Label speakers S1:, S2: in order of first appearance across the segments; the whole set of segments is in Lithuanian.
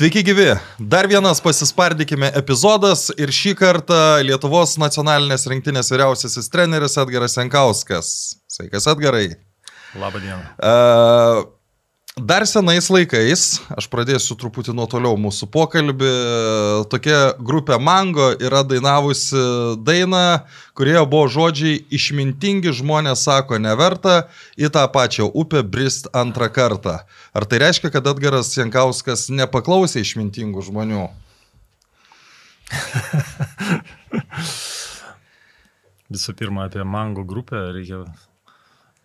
S1: Sveiki gyvi. Dar vienas pasispardykime epizodas ir šį kartą Lietuvos nacionalinės rinktinės vyriausiasis treneris Edgaras Senkauskas. Sveikas Edgarai.
S2: Labą dieną.
S1: Uh, Dar senais laikais, aš pradėsiu truputį nuo toliau mūsų pokalbį, tokia grupė Mango yra dainavusi dainą, kurioje buvo žodžiai išmintingi žmonės sako neverta į tą pačią upę brist antrą kartą. Ar tai reiškia, kad Edgaras Jankauskas nepaklausė išmintingų žmonių?
S2: Visų pirma, apie Mango grupę reikia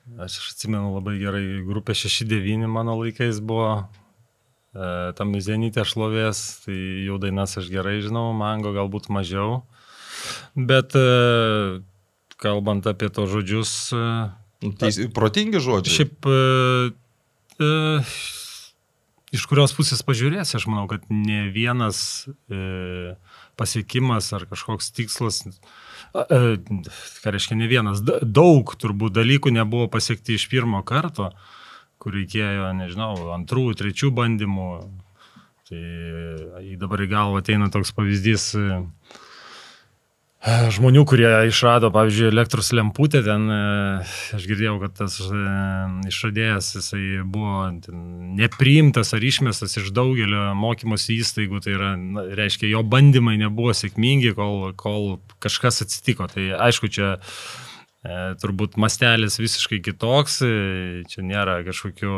S2: Aš atsimenu labai gerai, grupė 6-9 mano laikais buvo, e, tam Zenytė šlovės, tai jau dainas aš gerai žinau, mango galbūt mažiau. Bet e, kalbant apie to žodžius.
S1: E, Teis, protingi žodžiai.
S2: Šiaip, e, iš kurios pusės pažiūrėsi, aš manau, kad ne vienas e, pasiekimas ar kažkoks tikslas ką reiškia ne vienas, daug turbūt dalykų nebuvo pasiekti iš pirmo karto, kur reikėjo, nežinau, antrų, trečių bandymų. Tai dabar į galvą ateina toks pavyzdys žmonių, kurie išrado, pavyzdžiui, elektros lemputę, ten e, aš girdėjau, kad tas e, išradėjas, jisai buvo nepriimtas ar išmestas iš daugelio mokymosi įstaigų, tai yra, na, reiškia, jo bandymai nebuvo sėkmingi, kol, kol kažkas atsitiko. Tai aišku, čia e, turbūt mastelis visiškai kitoks, e, čia nėra kažkokių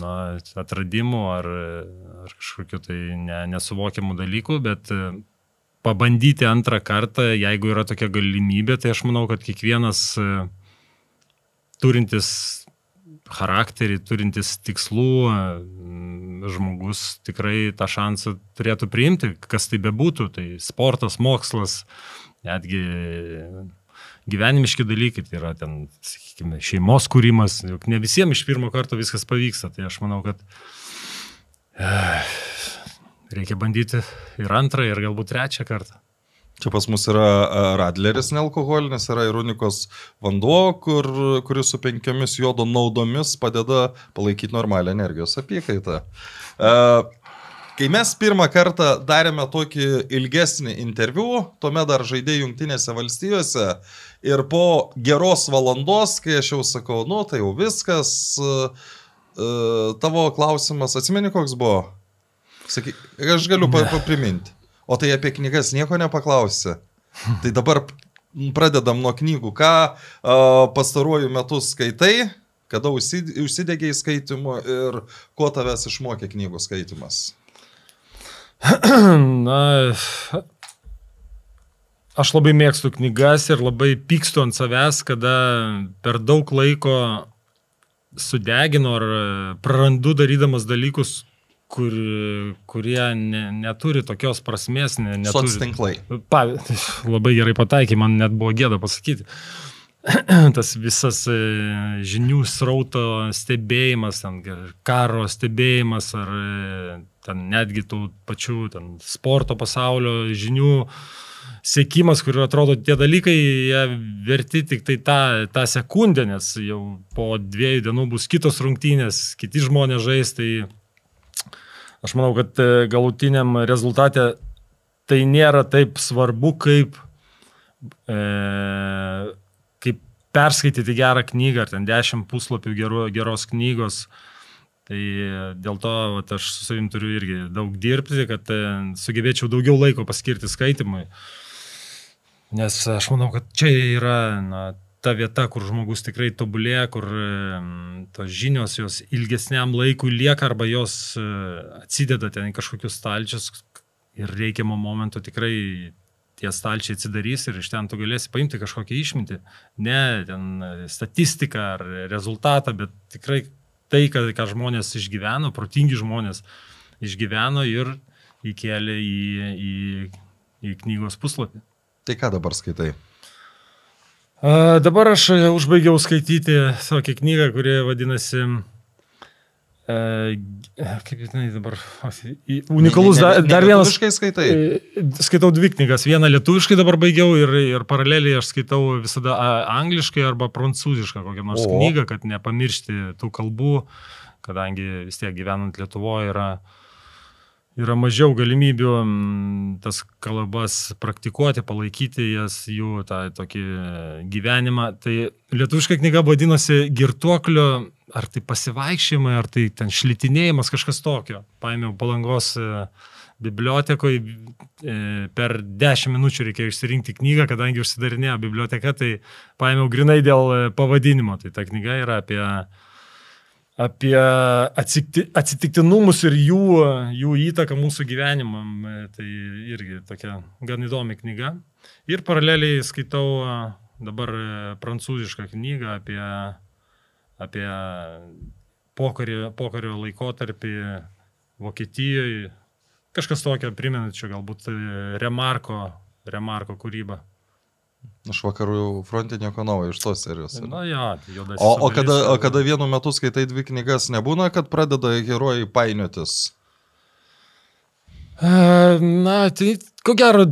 S2: na, atradimų ar, ar kažkokių tai ne, nesuvokiamų dalykų, bet pabandyti antrą kartą, jeigu yra tokia galimybė, tai aš manau, kad kiekvienas e, turintis charakterį, turintis tikslų, e, žmogus tikrai tą šansą turėtų priimti, kas tai bebūtų, tai sportas, mokslas, netgi gyvenimiški dalykai, tai yra ten, sakykime, šeimos kūrimas, juk ne visiems iš pirmo karto viskas pavyksta, tai aš manau, kad reikia bandyti ir antrą, ir galbūt trečią kartą.
S1: Čia pas mus yra e, radleris nealkoholinis, yra ir unikos vanduo, kur, kuris su penkiomis jodo naudomis padeda palaikyti normalią energijos apykaitą. E, kai mes pirmą kartą darėme tokį ilgesnį interviu, tuomet dar žaidė Junktinėse valstijose ir po geros valandos, kai aš jau sakau, nu tai jau viskas, e, tavo klausimas, atsimeni koks buvo? Saky, aš galiu ne. papriminti. O tai apie knygas nieko nepaklausi. Tai dabar pradedam nuo knygų. Ką uh, pastaruoju metu skaitai, kada užsidegėjai skaitimu ir ko tavęs išmokė knygų skaitimas?
S2: Na, aš labai mėgstu knygas ir labai pykstu ant savęs, kada per daug laiko sudeginu ar prarandu darydamas dalykus, kur, kurie ne, neturi tokios prasmės. Ne, neturi,
S1: Sotstinklai.
S2: Pa, labai gerai pataikė, man net buvo gėda pasakyti. Tas visas e, žinių srauto stebėjimas, ten, karo stebėjimas ar e, ten, netgi tų pačių ten, sporto pasaulio žinių sėkimas, kur atrodo tie dalykai, jie verti tik tai tą, tą sekundę, nes jau po dviejų dienų bus kitos rungtynės, kiti žmonės žais, tai Aš manau, kad e, galutiniam rezultate tai nėra taip svarbu, kaip, e, kaip perskaityti gerą knygą, ar ten dešimt puslapių geru, geros knygos. Tai dėl to vat, aš su savim turiu irgi daug dirbti, kad e, sugebėčiau daugiau laiko paskirti skaitimui. Nes aš manau, kad čia yra na, ta vieta, kur žmogus tikrai tobulėja, kur tos žinios jos ilgesniam laikui lieka arba jos e, atsideda ten į kažkokius stalčius ir reikiamą momentą tikrai tie stalčiai atsidarys ir iš ten tu galėsi paimti kažkokią išmintį. Ne ten statistiką ar rezultatą, bet tikrai tai, ką, ką žmonės išgyveno, protingi žmonės išgyveno ir įkėlė į, į, į knygos puslapį.
S1: Tai ką dabar skaitai?
S2: Dabar aš e, užbaigiau skaityti tokią knygą, kuri vadinasi e, kaip jinai dabar, unikalus, ne, ne, ne, dar vienas.
S1: Lietuviškai skaitai?
S2: E, skaitau dvi knygas, vieną lietuviškai dabar baigiau ir, ir paraleliai aš skaitau visada angliškai arba prancūzišką kokią nors o. knygą, kad nepamiršti tų kalbų, kadangi vis tiek gyvenant Lietuvoje yra yra mažiau galimybių mm, tas kalbas praktikuoti, palaikyti jas, jų tą tokį gyvenimą. Tai lietuviška knyga vadinosi Girtuoklio, ar tai pasivaikščiojimai, ar tai ten šlitinėjimas, kažkas tokio. Paėmiau palangos e, bibliotekoje, per 10 minučių reikėjo išsirinkti knygą, kadangi užsidarinėjo biblioteka, tai paėmiau grinai dėl e, pavadinimo. Tai ta knyga yra apie apie atsikti, atsitiktinumus ir jų, jų įtaką mūsų gyvenimam. Tai irgi tokia gan įdomi knyga. Ir paraleliai skaitau dabar prancūzišką knygą apie, apie pokario, pokario laikotarpį Vokietijoje. Kažkas tokio primenančio galbūt Remarko, Remarko kūrybą.
S1: Iš vakarų fronte nieko naujo iš tos serijos.
S2: Na, ja, juodas.
S1: O, o, kada, o kada vienu metu skaitai dvi knygas, nebūna, kad pradeda herojai painiotis?
S2: Na, tai ko gero,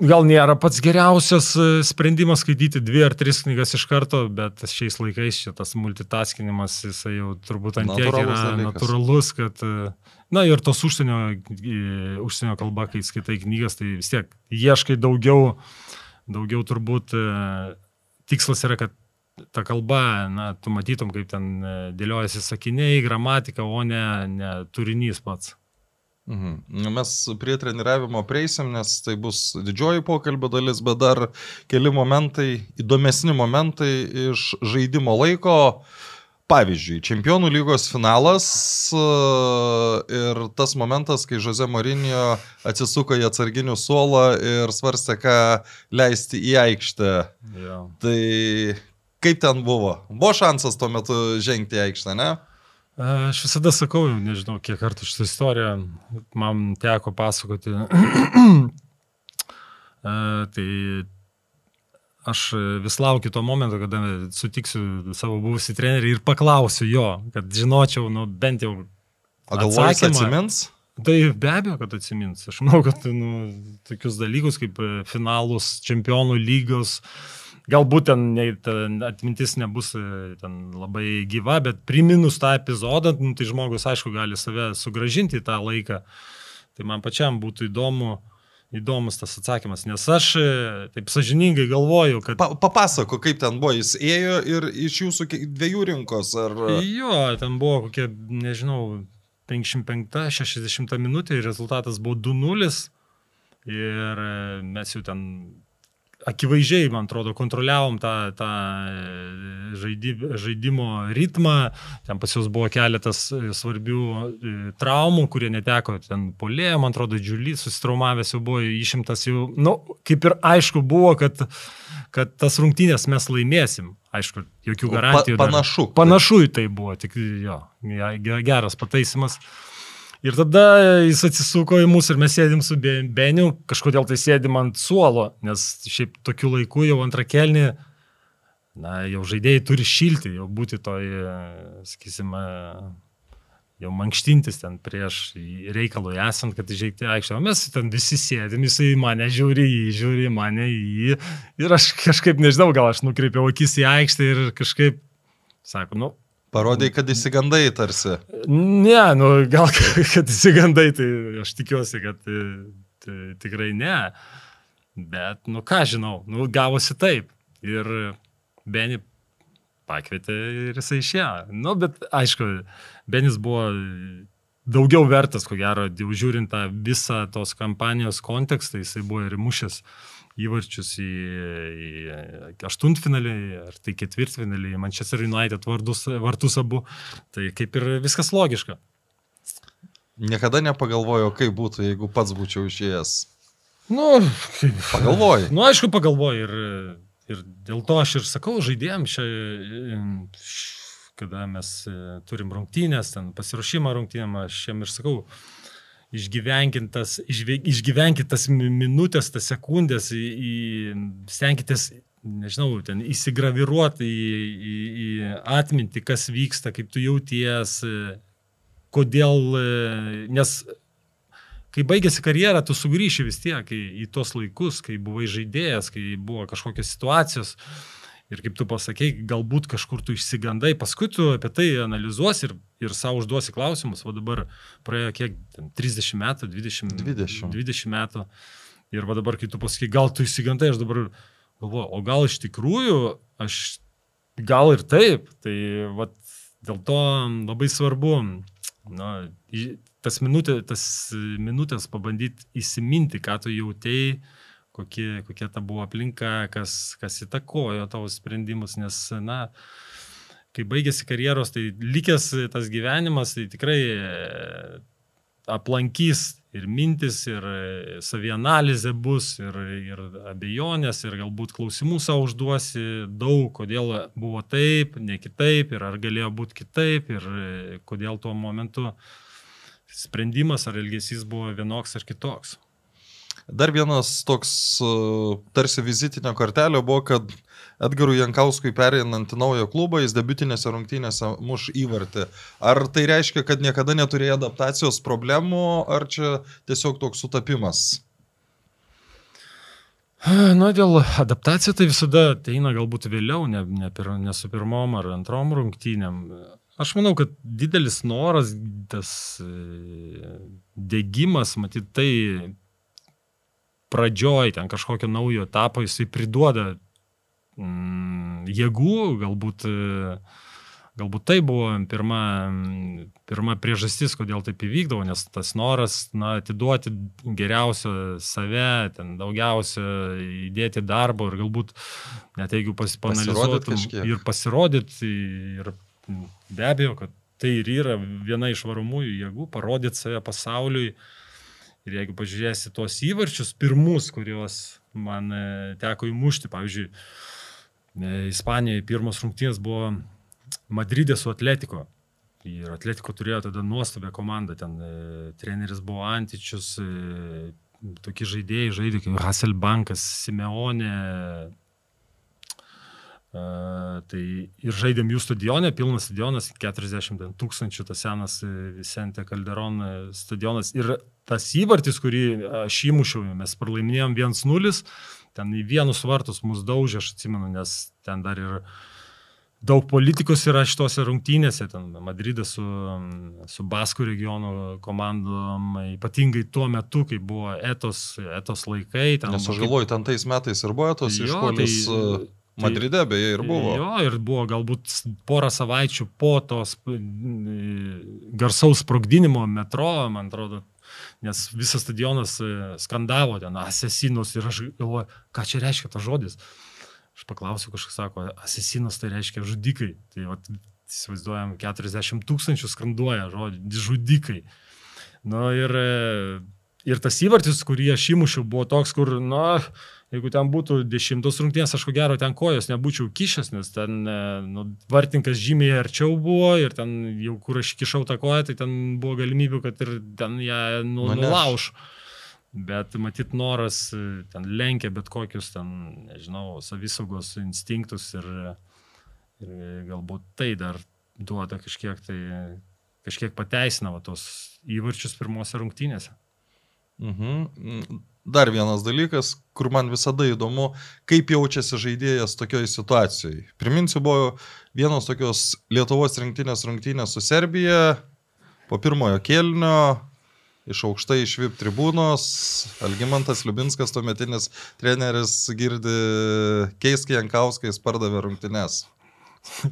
S2: gal nėra pats geriausias e, sprendimas skaityti dvi ar tris knygas iš karto, bet šiais laikais šitas multitaskinimas, jisai jau turbūt ant tiek yra dalykas. natūralus, kad, e, na ir tos užsienio, e, užsienio kalba, kai skaitai knygas, tai vis tiek ieškai daugiau uh, daugiau turbūt e, tikslas yra, kad ta kalba, na, tu matytum, kaip ten e, dėliojasi sakiniai, gramatika, o ne, ne turinys pats.
S1: Mhm. Nu, mes prie treniravimo prieisim, nes tai bus didžioji pokalbio dalis, bet dar keli momentai, įdomesni momentai iš žaidimo laiko. Uh, Pavyzdžiui, Čempionų lygos finalas e, ir tas momentas, kai Jose Marinio atsisuko į atsarginių suolą ir svarstė, ką leisti į aikštę. Ja. Tai kaip ten buvo? Buvo šansas tuo metu žengti į aikštę, ne?
S2: Aš visada sakau, nežinau, kiek kartų šitą istoriją man teko pasakoti. tai aš vis laukiu to momento, kada sutiksiu savo buvusį trenerį ir paklausiu jo, kad žinočiau, nu, bent jau.
S1: O galvoju, jis atsimins?
S2: Tai be abejo, kad atsimins. Aš manau, kad nu, tokius dalykus kaip e, finalus, čempionų lygos, galbūt ten, ne, ten atmintis nebus e, ten labai gyva, bet priminus tą epizodą, nu, tai žmogus, aišku, gali save sugražinti į tą laiką. Tai man pačiam būtų įdomu, įdomus tas atsakymas, nes aš e, taip sažiningai galvoju, kad...
S1: Pa, papasako, kaip ten buvo, jis ėjo ir iš jūsų dviejų rinkos, ar...
S2: Jo, ten buvo kokia, nežinau, 55-60 minutė ir rezultatas buvo 2-0 ir e, mes jau ten akivaizdžiai, man atrodo, kontroliavom tą, tą e, žaidimo ritmą, ten pas jūs buvo keletas e, svarbių e, traumų, kurie neteko, ten polėjo, man atrodo, džiulys susitraumavęs jau buvo išimtas jau, na, nu, kaip ir aišku buvo, kad, kad tas rungtynės mes laimėsim. Aišku, jokių garantijų.
S1: Pa, panašu.
S2: Dar. Panašu į tai buvo, tik jo, geras pataisimas. Ir tada jis atsisuko į mus ir mes sėdim su Beniu, kažkodėl tai sėdim ant suolo, nes šiaip tokiu laiku jau antrą kelnį, na, jau žaidėjai turi šilti, jau būti toj, sakysime, jau mankštintis ten prieš reikalui esant, kad įžeikti aikštę. O mes ten visi sėdim, jisai mane žiūri, jį žiūri, mane jį. Ir aš kažkaip nežinau, gal aš nukreipiau akis į aikštę ir kažkaip, sako, nu,
S1: Parodai, kad įsigandai tarsi.
S2: Ne, nu gal kad įsigandai, tai aš tikiuosi, kad tai, tai, tikrai ne. Bet, nu ką žinau, nu gavosi taip. Ir Beni pakvietė ir jisai išėjo. Nu, bet aišku, Benis buvo daugiau vertas, ko gero, jau žiūrint tą visą tos kampanijos kontekstą, jisai buvo ir mušęs įvarčius į, į aštuntfinalį, ar tai ketvirtfinalį, Manchester United vardus, vartus abu. Tai kaip ir viskas logiška.
S1: Niekada nepagalvojo, kaip būtų, jeigu pats būčiau išėjęs.
S2: Nu,
S1: pagalvoju.
S2: Nu, aišku, pagalvoju ir, ir dėl to aš ir sakau žaidėjams, kada mes turim rungtynės, ten pasiruošimą rungtynėm, aš jiem ir sakau, išgyvenkit tas, išgyvenkit tas minutės, tas sekundės, į, į, stenkitės, nežinau, ten įsigraviruoti į, į, į atmintį, kas vyksta, kaip tu jauties, kodėl, nes kai baigėsi karjerą, tu sugrįši vis tiek į, į tos laikus, kai buvai žaidėjas, kai buvo kažkokios situacijos. Ir kaip tu pasakei, galbūt kažkur tu išsigandai, paskui tu apie tai analizuosi ir, ir savo užduosi klausimus. O dabar praėjo kiek, ten, 30 metų, 20,
S1: 20.
S2: 20 metų. Ir va dabar, kai tu pasakai, gal tu išsigandai, aš dabar galvoju, o gal iš tikrųjų aš gal ir taip. Tai va, dėl to labai svarbu na, tas, minutė, tas minutės pabandyti įsiminti, ką tu jautėjai kokie, kokia ta buvo aplinka, kas, kas įtakojo tavo sprendimus, nes, na, kai baigėsi karjeros, tai likęs tas gyvenimas, tai tikrai e, aplankys ir mintis, ir e, savianalizė bus, ir, ir abejonės, ir galbūt klausimų savo užduosi daug, kodėl buvo taip, ne kitaip, ir ar galėjo būti kitaip, ir e, kodėl tuo momentu sprendimas ar elgesys buvo vienoks ar kitoks.
S1: Dar vienas toks e, tarsi vizitinė kortelė buvo, kad Edgarui Jankauskui pereinant į naują klubą, jis debutinėse rungtynėse muš įvartį. Ar tai reiškia, kad niekada neturėjo adaptacijos problemų, ar čia tiesiog toks sutapimas?
S2: Na, dėl adaptacijos tai visada ateina galbūt vėliau, ne, ne, pir, ne su pirmom ar antrom rungtynėm. Aš manau, kad didelis noras, tas e, dėgymas, matyt, tai pradžioj ten kažkokio naujo etapo jisai priduoda mm, jėgų, galbūt, galbūt tai buvo pirma, pirma priežastis, kodėl taip įvykdavo, nes tas noras na, atiduoti geriausią save, ten daugiausia įdėti darbo ir galbūt net jeigu pasipanalizuotum ir pasirodyti ir be abejo, kad tai ir yra viena iš varomųjų jėgų, parodyti save pasauliui. Ir jeigu pažiūrėsi tuos įvarčius, pirmus, kuriuos man e, teko įmušti, pavyzdžiui, e, Ispanijoje pirmos rungtynės buvo Madridė su Atletiko. Ir Atletiko turėjo tada nuostabią komandą, ten e, treneris buvo Antičius, e, tokie žaidėjai žaidė kaip Hasselbankas, Simeonė, Uh, tai ir žaidėm jų stadione, pilnas stadionas, 40 tūkstančių, tas senas Vicente Calderon stadionas. Ir tas įvartis, kurį aš įmušiau, mes pralaiminėjom 1-0, ten į vienus vartus mus daužė, aš atsimenu, nes ten dar ir daug politikos yra šitose rungtynėse, ten Madridas su, su Baskų regiono komandom, ypatingai tuo metu, kai buvo etos, etos laikai.
S1: Nes aš galvoju, ten tais metais ir buvo etos išpolis. Tai, Tai, Madride beje ir buvo.
S2: Jo, ir buvo galbūt porą savaičių po tos garsaus sprogdinimo metro, man atrodo, nes visas stadionas e, skandavo ten asesinus ir aš galvoju, ką čia reiškia tas žodis. Aš paklausiu, kažkas sako, asesinas tai reiškia žudikai. Tai vat, įsivaizduojam, 40 tūkstančių skanduoja žodį, žudikai. Na nu, ir, e, ir tas įvartis, kurį aš įmušiau, buvo toks, kur, na, Jeigu ten būtų dešimtos rungtynės, aš ko gero ten kojos nebūčiau kišęs, nes ten e, nu, vartininkas žymiai arčiau buvo ir ten jau kur aš kišau tą koją, tai ten buvo galimybių, kad ir ten ją nu, nulauž. Bet matyt, noras e, ten lenkia bet kokius ten, nežinau, savisaugos instinktus ir, ir galbūt tai dar duoda kažkiek tai, kažkiek pateisinama tos įvarčius pirmose rungtynėse.
S1: Mhm dar vienas dalykas, kur man visada įdomu, kaip jaučiasi žaidėjas tokioje situacijoje. Priminsiu, buvo vienos tokios Lietuvos rinktinės rungtynės su Serbija, po pirmojo kėlinio, iš aukštai iš VIP tribūnos, Algimantas Liubinskas, tuometinis treneris, girdi Keiskį Jankauskais pardavė rungtynės.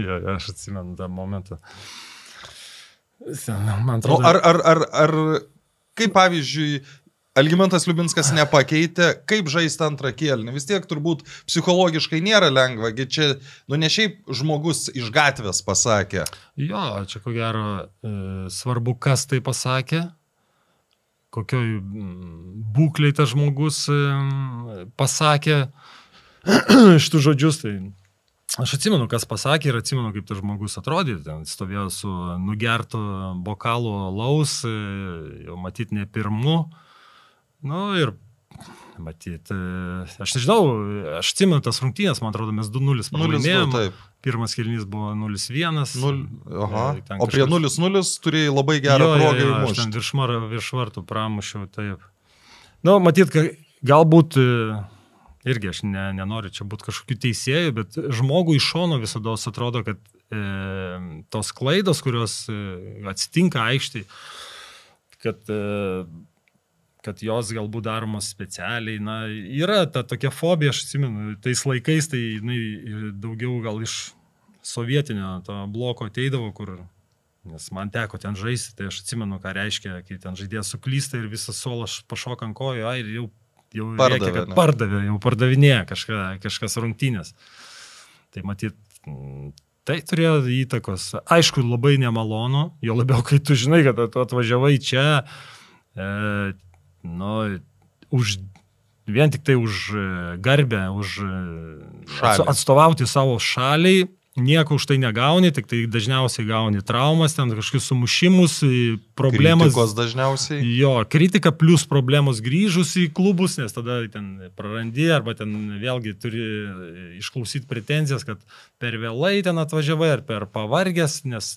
S2: jo, jo, aš atsimenu tą momentą. Man atrodo.
S1: O ar, ar, ar, ar Kaip pavyzdžiui, Algymantas Liubinskas nepakeitė, kaip žaisti antrą kėlinį. Vis tiek turbūt psichologiškai nėra lengva, gi čia, nu ne šiaip žmogus iš gatvės pasakė.
S2: Jo, čia ko gero e, svarbu, kas tai pasakė, kokioj būkliai tas žmogus e, pasakė šitų žodžius. Tai Aš atsimenu, kas pasakė ir atsimenu, kaip tas žmogus atrodė. Ten stovėjo su nugertu bokalu laus, e, jau matyt ne pirmu. Nu ir matyt, e, aš nežinau, aš atsimenu tas rungtynės, man atrodo, mes 2-0 pralaimėjom. Pirmas kilnys buvo 0-1.
S1: Aha. E, o kažkas... prie 0-0 turėjai labai gerą progą.
S2: Aš ten virš, virš vartų pramušiau, taip. Nu, matyt, galbūt irgi aš ne, nenoriu čia būti kažkokiu teisėju, bet žmogui iš šono visada atrodo, kad e, tos klaidos, kurios e, atsitinka aikštai, kad, e, kad jos galbūt daromos specialiai, na, yra ta tokia fobija, aš atsimenu, tais laikais tai jinai daugiau gal iš sovietinio to bloko ateidavo, kur Nes man teko ten žaisti, tai aš atsimenu, ką reiškia, kai ten žaidėjas suklysta ir visas solas pašoka ant kojo, ai, ir jau, jau
S1: Pardavė,
S2: reikia, kad
S1: ne?
S2: pardavė, jau pardavinėja kažką, kažkas rungtynės. Tai matyt, mm, tai turėjo įtakos. Aišku, labai nemalonu, jo labiau, kai tu žinai, kad tu atvažiavai čia, e, nu, už, vien tik tai už e, garbę, už e,
S1: Šalį.
S2: atstovauti savo šaliai nieko už tai negauni, tik tai dažniausiai gauni traumas, ten kažkokius sumušimus, problemas.
S1: Kritikos dažniausiai.
S2: Jo, kritika plus problemos grįžus į klubus, nes tada ten prarandi arba ten vėlgi turi išklausyti pretenzijas, kad per vėlai ten atvažiavai ar per pavargęs, nes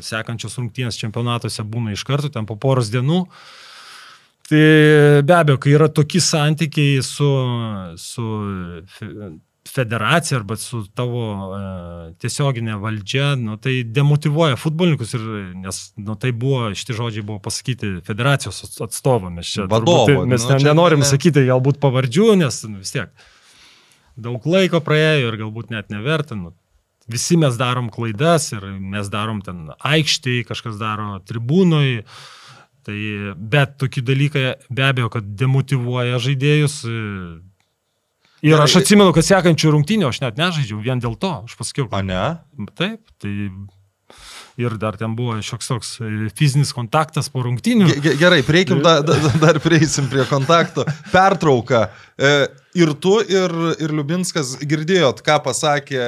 S2: sekančios rungtynės čempionatuose būna iš karto, ten po poros dienų. Tai be abejo, kai yra tokie santykiai su, su federacija arba su tavo e, tiesioginė valdžia, nu, tai demotivuoja futbolininkus ir, nes nu, tai buvo, šitie žodžiai buvo pasakyti federacijos atstovam, mes čia,
S1: Vadovo,
S2: turbūt, mes
S1: nu,
S2: nenorim
S1: ne-
S2: sakyti galbūt pavardžių, nes nu, vis tiek daug laiko praėjo ir galbūt net nevertinu. Visi mes darom klaidas ir mes darom ten aikštėje, kažkas daro tribūnoj. Tai, bet tokie dalykai be abejo, kad demotivuoja žaidėjus. e, Ir
S1: Gerai.
S2: aš atsimenu, kad sekančių rungtynių aš net nežaidžiau vien dėl to. Aš pasakiau,
S1: O ne?
S2: taip, tai ir dar ten buvo šioks toks e, fizinis kontaktas po rungtynių.
S1: Ge- ge- Gerai, prieikim, da, da, dar prieisim prie kontakto. Pertrauka. E, Ir tu, ir, ir Liubinskas girdėjot, ką pasakė,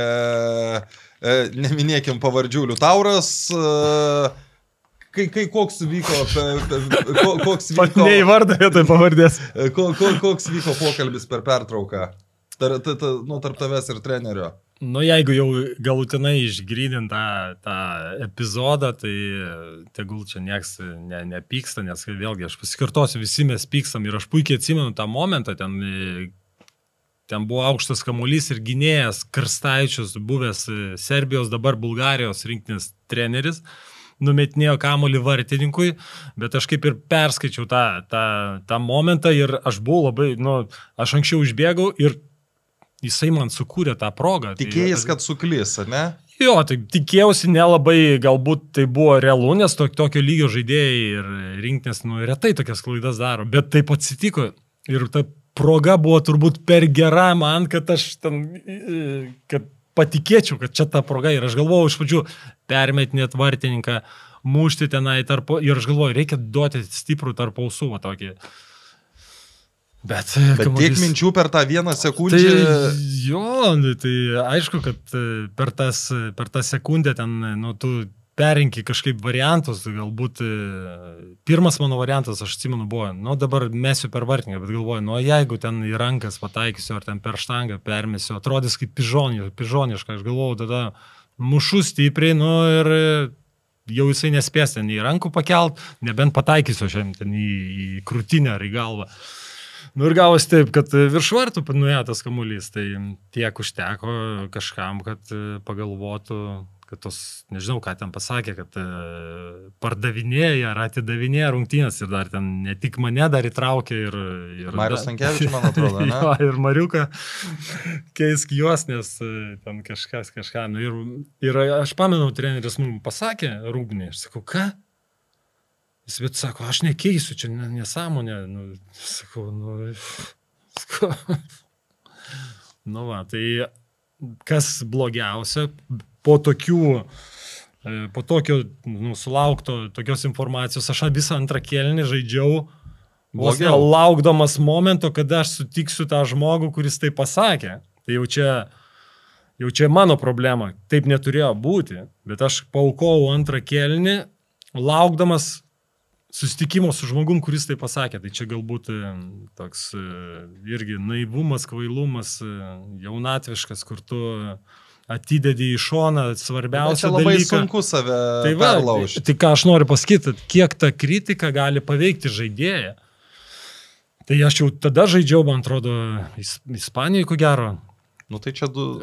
S1: e, neminėkim pavardžių, Liutauras. Kai, kai koks vyko, koks vyko,
S2: Neįvardavė tai pavardės.
S1: ko, ko, koks vyko pokalbis per pertrauką tar, ta, ta, nu, tarp tavęs ir trenerio.
S2: Nu, jeigu jau galutinai išgrydint tą, tą epizodą, tai tegul čia nieks ne, nepyksta, nes vėlgi aš pasikartosiu, visi mes pykstam ir aš puikiai atsimenu tą momentą, ten, ten buvo aukštas kamuolys ir gynėjas Karstaičius, buvęs Serbijos, dabar Bulgarijos rinktinės treneris numetinėjo kamolį vartininkui, bet aš kaip ir perskaičiau tą, tą, tą momentą ir aš buvau labai, nu, aš anksčiau užbėgau ir jisai man sukūrė tą progą. Tai
S1: Tikėjais,
S2: aš-
S1: kad suklys, ne?
S2: Jo, tai tikėjausi nelabai, galbūt tai buvo realu, nes to, tokio lygio žaidėjai ir rinktinės, nu, retai tokias klaidas daro, bet taip atsitiko ir ta proga buvo turbūt per gera man, kad aš ten, kad patikėčiau, kad čia ta proga ir aš galvojau iš pradžių permetinėt vartininką, mušti tenai tarp, ir aš galvoju, reikia duoti stiprų tarp ausų, tokį. Bet,
S1: Bet tiek minčių per tą vieną sekundę.
S2: Tai jo, nu, tai aišku, kad e, per, tas, per tą sekundę ten, nu, tu perinki kažkaip variantus, galbūt e, pirmas mano variantas, aš atsimenu, buvo, nu dabar mesiu per vartininką, bet galvoju, nu jeigu ten į rankas pataikysiu ar ten per štangą permesiu, atrodys kaip pižoniška, aš galvoju, tada mušu stipriai, nu ir e, jau jisai nespės ten į rankų pakelt, nebent pataikysiu šiandien ten į, į krūtinę ar į galvą. Nu ir gavosi taip, kad virš vartų nuėjo tas kamuolys, tai tiek užteko kažkam, kad e, pagalvotų, kad tos, nežinau, ką ten pasakė, kad e, pardavinėja ar atidavinėja rungtynės ir dar ten ne tik mane dar įtraukė ir... ir
S1: Marius Tankievičius, man atrodo,
S2: jo, ir Mariuką keisk juos, nes e, ten kažkas kažką. Nu, ir, ir aš pamenu, treneris mums pasakė, rūbnė, aš sakau, ką? Jis bet sako, aš nekeisiu, čia ne- nesąmonė. Nu, sakau, nu, sakau. nu va, tai kas blogiausia, po tokių, e, po tokio, nu, sulaukto tokios informacijos, aš visą antrą kelnį žaidžiau, vos ne laukdamas momento, kada aš sutiksiu tą žmogų, kuris tai pasakė. Tai jau čia, jau čia mano problema, taip neturėjo būti, bet aš paukojau antrą kelnį, laukdamas susitikimo su žmogum, kuris tai pasakė. Tai čia galbūt e, toks e, irgi naivumas, kvailumas, e, jaunatviškas, kur tu atidedi į šoną svarbiausia
S1: čia labai
S2: dalyką.
S1: sunku save
S2: Tai, va, tai,
S1: perlaužti.
S2: tai ką aš noriu pasakyti, kiek ta kritika gali paveikti žaidėją. Tai aš jau tada žaidžiau, man atrodo, Is- Ispanijoje, ko gero.
S1: Nu tai čia du,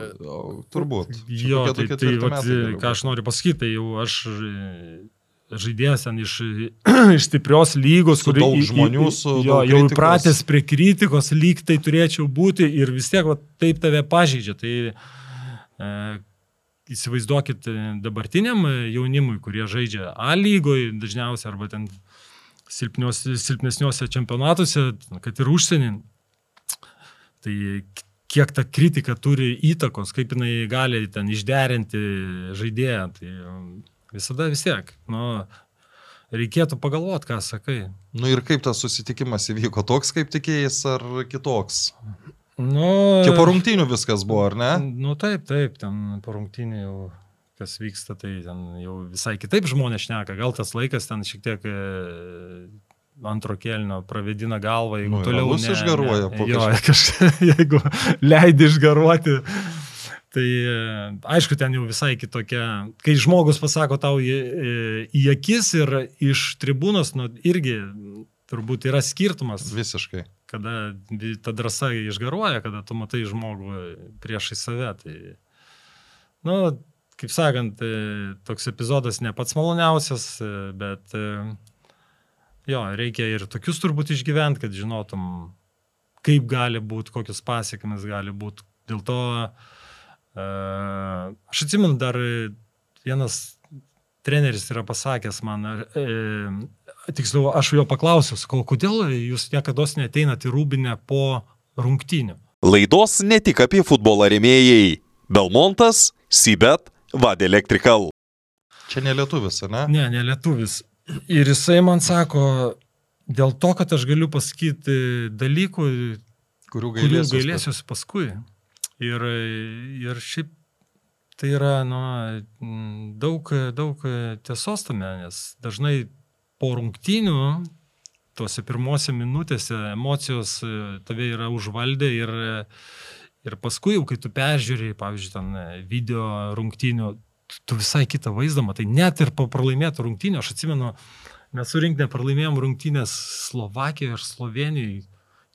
S1: turbūt. Čia
S2: Jo, tai, tai vat, ką aš noriu pasakyti, tai jau aš žaidėjas ten iš, iš stiprios lygos,
S1: Su daug žmonių, su
S2: jo, jau įpratęs prie kritikos, lyg tai turėčiau būti ir vis tiek va, taip tave pažeidžia. Tai e, įsivaizduokit e, dabartiniam e, jaunimui, kurie žaidžia A lygoje dažniausiai arba ten silpnios- silpnesniuose čempionatuose, kad ir užsienį. Tai kiek ta kritika turi įtakos, kaip jinai gali ten išderinti žaidėją, tai visada vis tiek. Nu, reikėtų pagalvoti, ką sakai.
S1: Nu ir kaip tas susitikimas įvyko, toks kaip tikėjais ar kitoks?
S2: Nu,
S1: Čia po rungtynių viskas buvo, ar ne?
S2: Nu taip, taip, ten po rungtynį jau kas vyksta, tai ten jau visai kitaip žmonės šneka. Gal tas laikas ten šiek tiek e, antro kelnio pravedina galvą, jeigu
S1: Nu,
S2: toliau
S1: alus išgaruoja po
S2: kažką, jeigu leidi išgaruoti. Tai aišku, ten jau visai kitokia. Kai žmogus pasako tau į, į- akis ir iš tribūnos, nu, irgi turbūt yra skirtumas
S1: Visiškai.
S2: kada ta drąsa išgaruoja, kada tu matai žmogų priešai save. Tai, nu, kaip sakant, e, toks epizodas ne pats maloniausias, e, bet e, jo, reikia ir tokius turbūt išgyventi, kad žinotum, kaip gali būti, kokios pasiekmes gali būti. Dėl to e, aš atsimenu dar e, vienas treneris yra pasakęs man, e, tiksliau, aš jo paklausiau, sakau, kodėl jūs niekada neteinate į rūbinę po rungtynių.
S3: Laidos ne tik apie futbolą rėmėjai. Belmontas, Sibet, Vad Electrical.
S1: Čia ne lietuvis, ar ne?
S2: Ne, ne lietuvis. Ir jisai man sako, dėl to, kad aš galiu pasakyti dalykų,
S1: Kurių
S2: kurių
S1: gailėsiu.
S2: gailėsiuosi paskui. Ir, ir šiaip tai yra nu, daug, daug tiesos tame, nes dažnai po rungtynių, tuose pirmose minutėse emocijos e, tave yra užvaldę ir, ir paskui jau, kai tu peržiūrėjai, pavyzdžiui, ten e, video rungtynių, tu- visai kitą vaizdą matai, net ir po pralaimėtų rungtynių, aš atsimenu, mes surinkti pralaimėjom rungtynės Slovakijoje ir Slovenijoje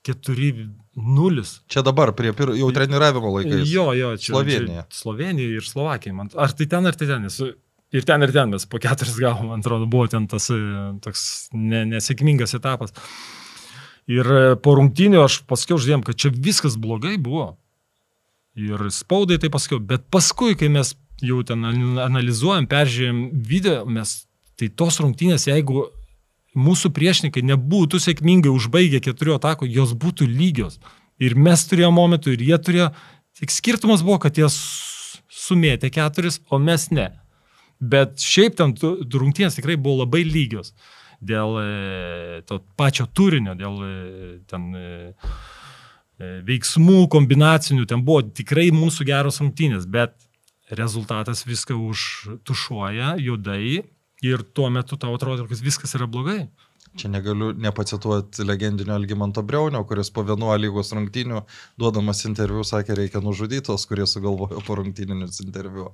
S2: 4-0.
S1: Čia dabar, prie pir... jau treniravimo laikais.
S2: Jo, jo, čia
S1: Slovenija.
S2: Čia Slovenija ir Slovakija. Man, ar tai ten, ar tai ten. Esu, ir ten, ir ten mes po keturis gavom, man atrodo, buvo ten tas e, toks ne, nesėkmingas etapas. Ir e, po rungtynių aš pasakiau žodėm, kad čia viskas blogai buvo. Ir spaudai tai pasakiau, bet paskui, kai mes jau ten an- analizuojam, peržiūrėjom video, mes tai tos rungtynės, jeigu mūsų priešininkai nebūtų sėkmingai užbaigę keturių atakų, jos būtų lygios. Ir mes turėjome momentų, ir jie turėjo. Tik skirtumas buvo, kad jie sumėtė keturis, o mes ne. Bet šiaip ten rungtynės tikrai buvo labai lygios. Dėl e, to pačio turinio, dėl e, ten e, veiksmų kombinacinių, ten buvo tikrai mūsų geros rungtynės, bet rezultatas viską užtušuoja juodai ir tuo metu tau atrodo, kad viskas yra blogai.
S1: Čia negaliu nepacituoti legendinio Algymanto Breunio, kuris po 11 lygos rungtynių duodamas interviu sakė, reikia nužudyti tos, kurie sugalvojo po rungtyninius interviu.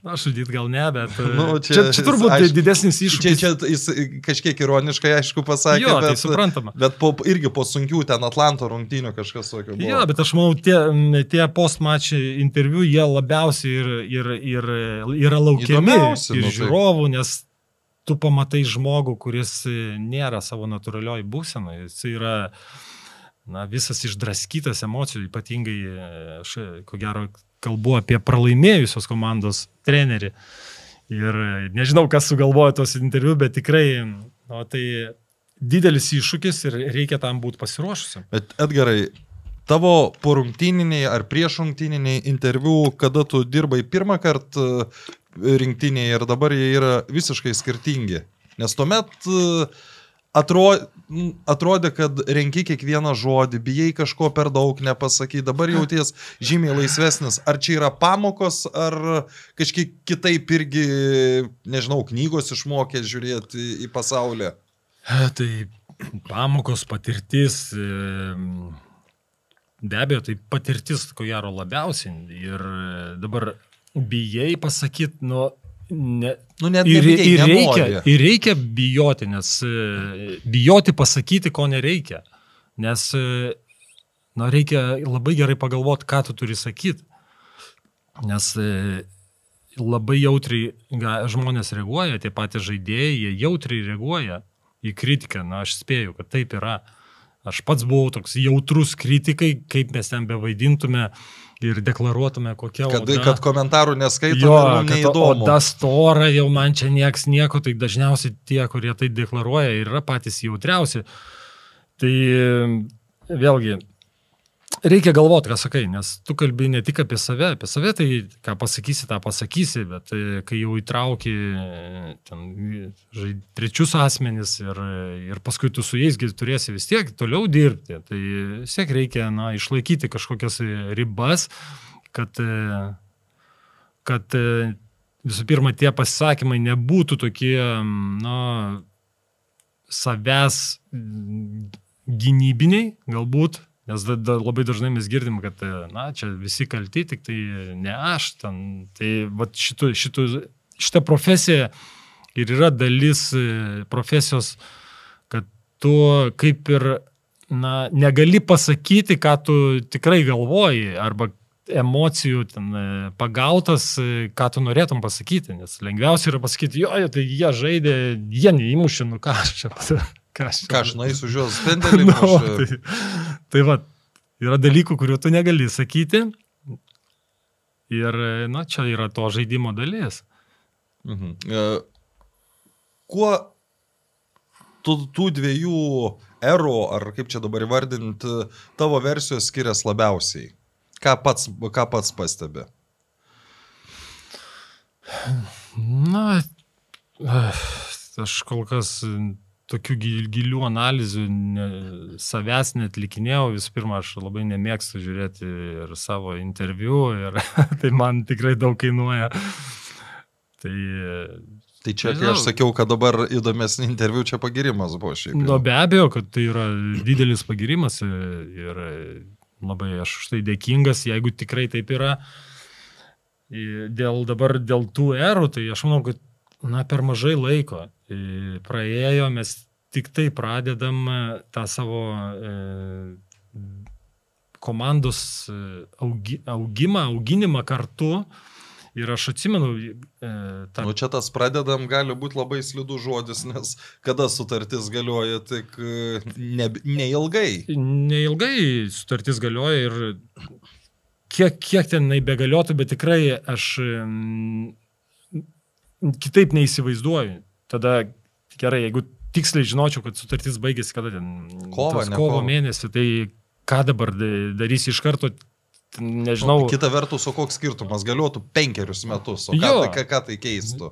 S2: Aš žudyt gal ne, bet e,
S1: Nu,
S2: čia,
S1: čia-
S2: čia, čia turbūt
S1: aišku,
S2: didesnis
S1: Čia,
S2: iššūkis.
S1: čia jis kažkiek ironiškai, aišku, pasakė,
S2: jo, tai
S1: bet,
S2: suprantama.
S1: bet po, irgi po sunkių ten Atlanto rungtynių kažkas tokio buvo.
S2: Jo, bet aš manau, tie, tie post-match interviu, jie labiausiai ir, ir, ir, yra laukiami
S1: Įdomiausi,
S2: ir
S1: nu tai.
S2: žiūrovų, nes tu pamatai žmogų, kuris nėra savo natūralioj būsenai. Jis yra na, visas išdraskytas emocijų, ypatingai, e, e, ko gero kalbu apie pralaimėjusios komandos trenerį. Ir e, nežinau, kas sugalvojo tos interviu, bet tikrai, nu, tai didelis iššūkis ir reikia tam būti pasiruošusiam.
S1: Bet Edgarai, tavo porungtyniniai ar priešrungtyniniai interviu, kada tu dirbai pirmą kartą rinktinėje ir dabar jie yra visiškai skirtingi. Nes tuomet e, atro, atrodė, kad renki kiekvieną žodį, bijai kažko per daug nepasakyti, dabar jauties žymiai laisvesnis. Ar čia yra pamokos, ar kažkiek kitaip irgi, nežinau, knygos išmokė žiūrėti į, pasaulį.
S2: Tai pamokos, patirtis, be abejo, tai patirtis, ko gero, labiausiai. Ir dabar bijai pasakyti, nu, ne,
S1: Nu, net
S2: Ir,
S1: nebijai,
S2: ir, reikia,
S1: nenori.
S2: ir reikia bijoti, nes e, bijoti pasakyti, ko nereikia. Nes e, na, reikia labai gerai pagalvoti, ką tu turi sakyti. Nes e, labai jautriai žmonės reaguoja, tie patys žaidėjai, jie jautriai reaguoja į kritiką. Na, aš spėju, kad taip yra. Aš pats buvau toks jautrus kritikai, kaip mes ten bevaidintume ir deklaruotume, kokia
S1: Kad,
S2: oda.
S1: kad komentarų neskaito,
S2: Jo, kad
S1: neįdomu.
S2: oda stora, jau man čia nieks nieko, tai dažniausiai tie, kurie tai deklaruoja, yra patys jautriausi. Tai vėlgi, reikia galvoti, ką sakai, nes tu kalbi ne tik apie save, apie save tai ką pasakysi, tą pasakysi, bet e, kai jau įtrauki e, ten, žai, trečius asmenis ir, ir paskui tu su jaisgi turėsi vis tiek toliau dirbti, tai vis tiek reikia na, išlaikyti kažkokias ribas, kad, e, kad e, visų pirma tie pasisakymai nebūtų tokie, na, savęs gynybiniai, galbūt, nes da, da, labai dažnai mes girdim, kad, e, na, čia visi kalti, tik tai ne aš ten. Tai va šitų, šitų, šita profesija ir yra dalis e, profesijos, kad tu kaip ir, na, negali pasakyti, ką tu tikrai galvoji, arba emocijų ten e, pagautas, ką tu norėtum pasakyti, nes lengviausia yra pasakyti, jo, tai jie žaidė, jie neįmušė, nu ką aš čia, ką aš.
S1: Ką aš nueisiu už juos spendelį.
S2: No, tai, tai va, yra dalykų, kurių tu negali sakyti. Ir, na, čia yra to žaidimo dalis.
S1: Mhm. E, Kuo tų, tų dviejų erų, ar kaip čia dabar įvardinti, tavo versijos skiriasi labiausiai? Ką pats, ką pats pastebi?
S2: Na, aš kol kas tokių gil- gilių analizių ne, savęs netlikinėjau. Visų pirma, aš labai nemėgstu žiūrėti ir savo interviu, ir tai man tikrai daug kainuoja. Tai
S1: Tai čia, kai aš sakiau, kad dabar įdomesnį interviu, čia pagirimas buvo šiaip. jau.
S2: Nu, be abejo, kad tai yra didelis pagirimas ir labai aš už tai dėkingas, jeigu tikrai taip yra. Dėl dabar, dėl tų erų, tai aš manau, kad na, per mažai laiko praėjo, mes tik tai pradedam e, tą savo e, komandos e, augi, augimą, auginimą kartu. Ir aš atsimenu e, tą
S1: Nu, čia tas pradedam gali būti labai slidų žodis, nes kada sutartis galioja tik e, ne, neilgai.
S2: Neilgai sutartis galioja ir kiek, kiek ten begaliotų, bet tikrai aš mm, kitaip neįsivaizduoju. Tada gerai, jeigu tiksliai žinočiau, kad sutartis baigėsi kada ten. Tas
S1: ne
S2: kovo mėnesį, tai ką dabar da- darysi iš karto, nežinau.
S1: Nu, kita vertus, o koks skirtumas galiotų penkerius metus, o ką,
S2: Jo.
S1: tai, ką, ką tai keistų?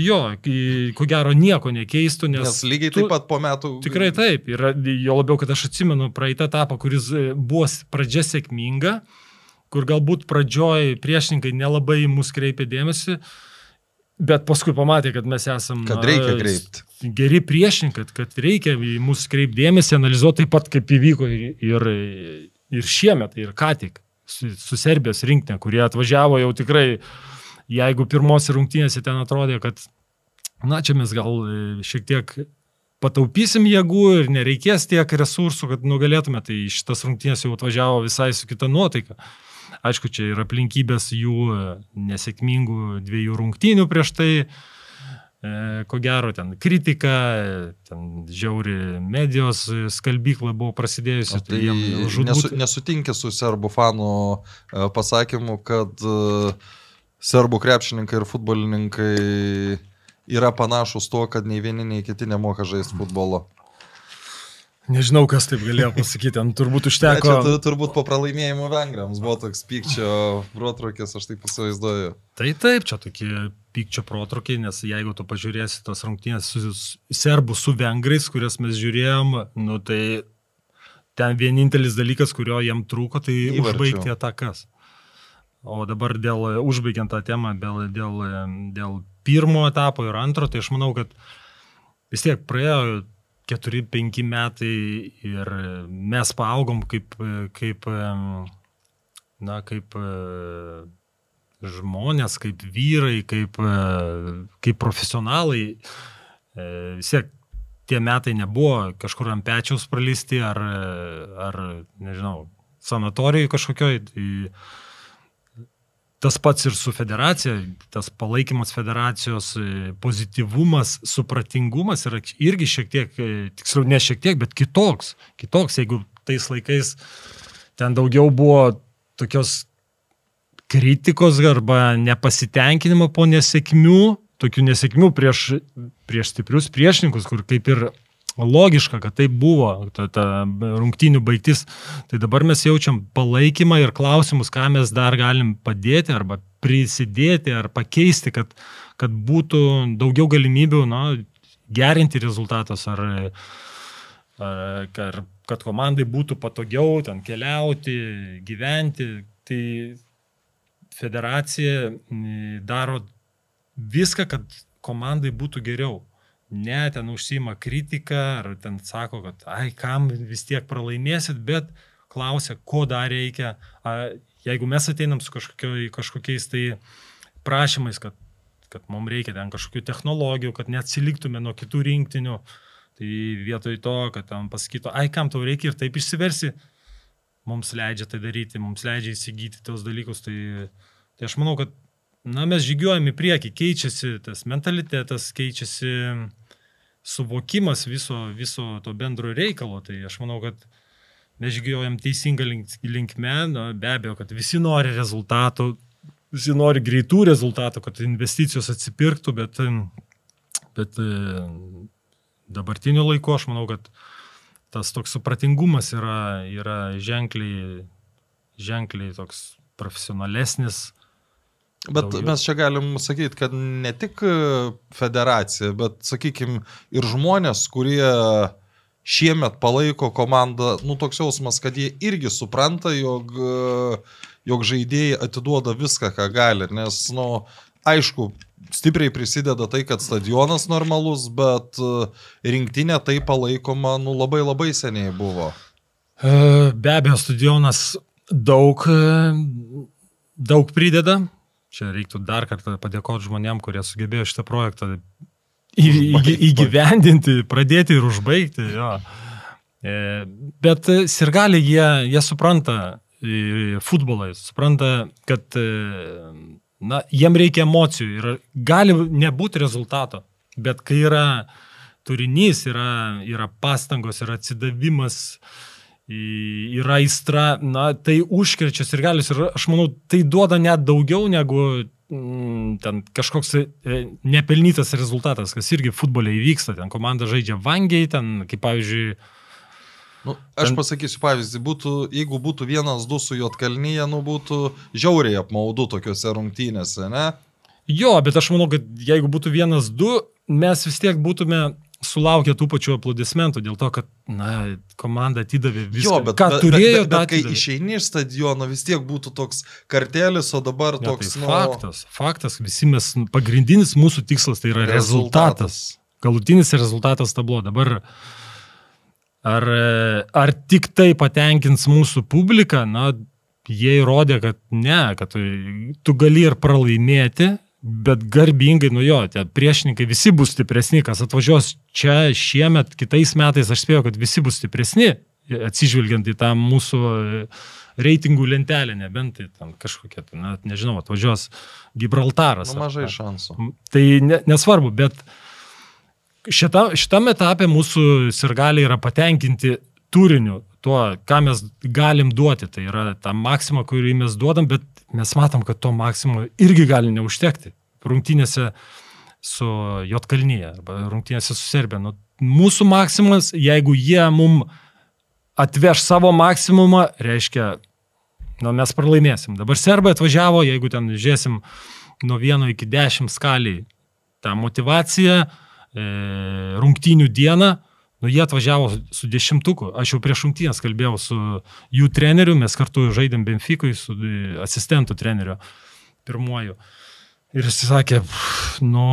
S2: Jo, ko gero nieko nekeistų, nes...
S1: Nes lygiai
S2: tu-
S1: taip pat po metų.
S2: Tikrai taip. Ir jo labiau, kad aš atsimenu praeitą etapą, kuris e, buvo pradžia sėkminga, kur galbūt pradžioj priešininkai nelabai mus kreipė dėmesį, bet paskui pamatė, kad mes esam
S1: Kad reikia
S2: s-
S1: kreipt.
S2: Geri priešininkai, kad, kad reikia į mus kreipti dėmesį, analizuoti taip pat, kaip įvyko ir, ir, šiemet, ir ką tik su, su Serbijos rinktinė, kurie atvažiavo jau tikrai, jeigu pirmose rungtynėse ten atrodė, kad na čia mes gal e, šiek tiek pataupysim jėgų ir nereikės tiek resursų, kad nugalėtume, tai šitas rungtynės jau atvažiavo visai su kita nuotaika. Aišku, čia ir aplinkybės jų e, nesėkmingų dviejų rungtynių prieš tai, e, ko gero, ten kritika, e, ten žiauri medijos skalbykla buvo prasidėjusi.
S1: O Tai
S2: jiem
S1: nesu,
S2: žūtbūt-
S1: nesutinkė su serbų fanų pasakymu, kad serbų krepšininkai ir futbolininkai yra panašus tuo, kad nei vieni, nei kiti nemoka žaisti futbolo.
S2: Nežinau, kas taip galėjo pasakyti, ten turbūt užteko.
S1: Čia tu- turbūt po pralaimėjimo vengrams buvo toks pykčio protrukis, aš taip įsivaizduoju.
S2: Tai taip, čia tokie pykčio protrukiai, nes jeigu tu pažiūrėsi tos rungtynės su, su serbų su vengrais, kurias mes žiūrėjom, nu tai ten vienintelis dalykas, kurio jiem trūko, tai
S1: Įvarčių.
S2: užbaigti atakas. O dabar dėl, užbaigiant tą temą, dėl, dėl, dėl pirmo etapo ir antro, tai aš manau, kad vis tiek praėjo 4-5 metai ir mes paaugom kaip, kaip, na, kaip žmonės, kaip vyrai, kaip, e, kaip profesionalai, e, vis tiek tie metai nebuvo kažkur ant pečiaus pralysti ar, ar nežinau, sanatorijai kažkokioj. Tai tas pats ir su federacija, tas palaikymas federacijos, pozityvumas, supratingumas yra irgi šiek tiek, tiksliau ne šiek tiek, bet kitoks. Kitoks, jeigu tais laikais ten daugiau buvo tokios kritikos arba nepasitenkinimo po nesėkmių, tokių nesėkmių prieš, prieš stiprius priešininkus, kur kaip ir logiška, kad tai buvo ta, ta rungtynių baigtis. Tai dabar mes jaučiam palaikymą ir klausimus, ką mes dar galim padėti arba prisidėti ar pakeisti, kad, kad būtų daugiau galimybių na, gerinti rezultatus ar, ar, ar kad komandai būtų patogiau ten keliauti, gyventi. Tai federacija daro viską, kad komandai būtų geriau. Ne, ten užsima kritiką, ar ten sako, kad, ai, kam vis tiek pralaimėsit, bet klausia, ko dar reikia. Jeigu mes ateinam su kažkokiais tai prašymais, kad, kad mums reikia ten kažkokių technologijų, kad neatsiliktume nuo kitų rinktinių, tai vietoj to, kad tam pasakytų, ai, kam tau reikia ir taip išsiversi, mums leidžia tai daryti, mums leidžia įsigyti tos dalykus. Tai, tai aš manau, kad na, mes žygiuojam į priekį, keičiasi tas mentalitetas, keičiasi suvokimas viso, viso to bendro reikalo. Tai aš manau, kad mes žygiuojam teisingą linkmę, na, be abejo, kad visi nori rezultatų, visi nori greitų rezultatų, kad investicijos atsipirktų, bet, bet dabartiniu laiku aš manau, kad tas toks supratingumas yra, yra ženkliai, ženkliai toks profesionalesnis,
S1: Bet Daugiau. mes čia galim sakyti, kad ne tik e, federacija, bet, sakykime, ir žmonės, kurie šiemet palaiko komandą, nu toks jausmas, kad jie irgi supranta, jog, e, jog žaidėjai atiduoda viską, ką gali. Nes, nu, aišku, stipriai prisideda tai, kad stadionas normalus, bet e, rinktinė tai palaikoma, nu, labai labai seniai buvo.
S2: Be abejo, stadionas daug, daug prideda, Čia reiktų dar kartą padėkoti žmonėm, kurie sugebėjo šitą projektą į, į, įgyvendinti, pradėti ir užbaigti. Jo. E, bet sirgaliai, jie, jie supranta futbolą, supranta, kad e, na, jiem reikia emocijų ir gali nebūti rezultato, bet kai yra turinys, yra, yra pastangos, yra atsidavimas, yra aistra, na, tai užkrečia ir galius ir aš manau, tai duoda net daugiau negu mm, ten kažkoks e, nepelnytas rezultatas, kas irgi futbole įvyksta, ten komanda žaidžia vangiai, ten kaip pavyzdžiui,
S1: Nu, aš ten... pasakysiu pavyzdį, būtų, jeigu būtų vienas du su Jotkalnyje, nu būtų žiauriai apmaudu tokiuose rungtynėse, ne?
S2: Jo, bet aš manau, kad jeigu būtų vienas du, mes vis tiek būtume sulaukė tų pačių aplodismentų dėl to, kad na, komanda atidavė viską, jo, bet, ką bet, turėjo.
S1: Bet, bet, bet kai išeini iš stadiono, vis tiek būtų toks kartelis, o dabar ja, toks...
S2: Tai nu... Faktas, faktas, visi mes, pagrindinis mūsų tikslas tai yra rezultatas. rezultatas. Galutinis rezultatas tablo. Dabar ar, ar tik tai patenkins mūsų publiką, na, jie įrodė, kad ne, kad tu, tu gali ir pralaimėti, bet garbingai, nu jo, tie priešininkai visi bus stipresni, kas atvažiuos čia šiemet, kitais metais, aš spėjau, kad visi bus stipresni, atsižvelgiant į tą mūsų e, reitingų lentelę, nebent tai ten kažkokia, tai, na, nežinau, atvažiuos Gibraltaras.
S1: Nu, mažai ar, šansų.
S2: Tai ne, nesvarbu, bet šita, šitame etape mūsų sirgaliai yra patenkinti turiniu, tuo, ką mes galim duoti. Tai yra ta maksima, kurį mes duodam, bet mes matom, kad to maksimo irgi gali neužtekti. Rungtynėse su Jotkalnyje arba rungtynėse su Serbija. Nu, mūsų maksimumas, jeigu jie mum atveš savo maksimumą, reiškia, nu, mes pralaimėsim. Dabar serbai atvažiavo, jeigu ten žiūrėsim nuo 1 iki 10 skaliai tą motivaciją, e, rungtynių dieną, Nu, jie atvažiavo su dešimtuku. Aš jau prieš šimtinės kalbėjau su jų treneriu, mes kartu žaidėm Benfikui su asistentų treneriu pirmuoju. Ir jis sakė, nu,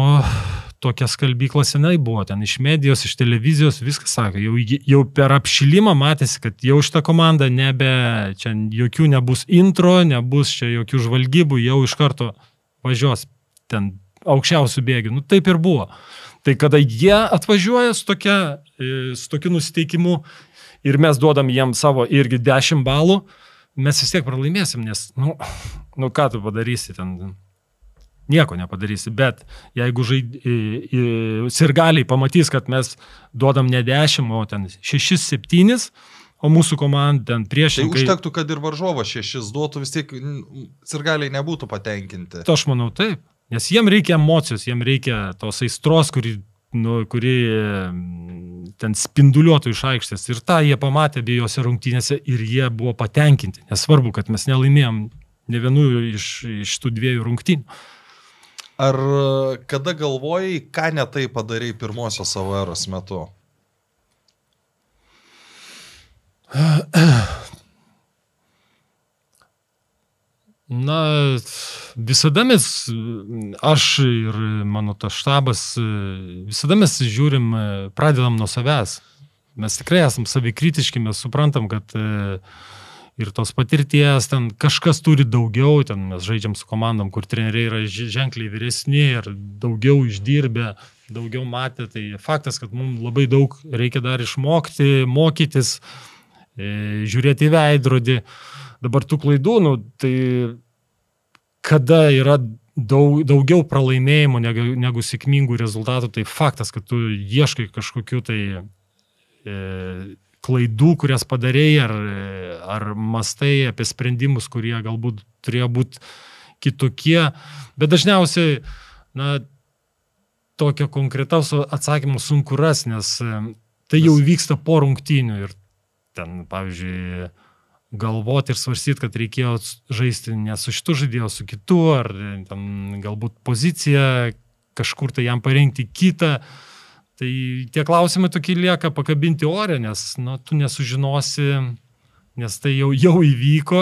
S2: tokia skalbykla senai buvo, ten iš medijos, iš televizijos, viskas sakė, jau, jau per apšilimą matėsi, kad jau šitą komandą nebe, čia jokių nebus intro, nebus čia jokių žvalgybų, jau iš karto važiuos ten aukščiausių bėgių. Nu taip ir buvo. Tai kada jie atvažiuoja su, tokia, e, su tokiu nusiteikimu ir mes duodam jiem savo irgi 10 balų, mes vis tiek pralaimėsim, nes, nu, nu ką tu padarysi ten nieko nepadarysi. Bet jeigu žaid... sirgaliai pamatys, kad mes duodam ne 10, o ten 6-7, o mūsų komanda ten priešingai.
S1: Tai užtektų, kad ir varžovas 6 duotų, vis tiek sirgaliai nebūtų patenkinti.
S2: To aš manau taip. Nes jiem reikia emocijos, jiem reikia tos aistros, kuri, nu, kuri ten spinduliuotų iš aikštės. Ir tą jie pamatė abiejose rungtynėse ir jie buvo patenkinti. Nesvarbu, kad mes nelaimėjom ne vienu iš, iš tų dviejų rungtynių.
S1: Ar kada galvojai, ką netai padarai pirmosios savo eros metu?
S2: Na, visada mes, aš ir mano tas štabas, visada mes žiūrim, pradedam nuo savęs. Mes tikrai esam savikritiški, mes suprantam, kad uh, ir tos patirties, ten kažkas turi daugiau, ten mes žaidžiam su komandom, kur treneriai yra ženkliai vyresni ir daugiau išdirbę, daugiau matę, tai faktas, kad mums labai daug reikia dar išmokti, mokytis, e, žiūrėti į veidrodį. Dabar tų klaidų, nu, tai kada yra daug, daugiau pralaimėjimų negu, negu sėkmingų rezultatų, tai faktas, kad tu ieškai kažkokiu tai e, klaidų, kurias padarėjai, ar, ar mastai apie sprendimus, kurie galbūt turėjo būti kitokie. Bet dažniausiai, na, tokio konkretaus atsakymo sunku rasti, nes e, tai jau vyksta po rungtynių ir ten, pavyzdžiui, galvoti ir svarstyti, kad reikėjo žaisti ne su šitu žaidėju, su kitu, ar ten, galbūt poziciją kažkur tai jam parinkti kitą. Tai tie klausimai tokie lieka pakabinti ore, nes nu, tu nesužinosi, nes tai jau, jau įvyko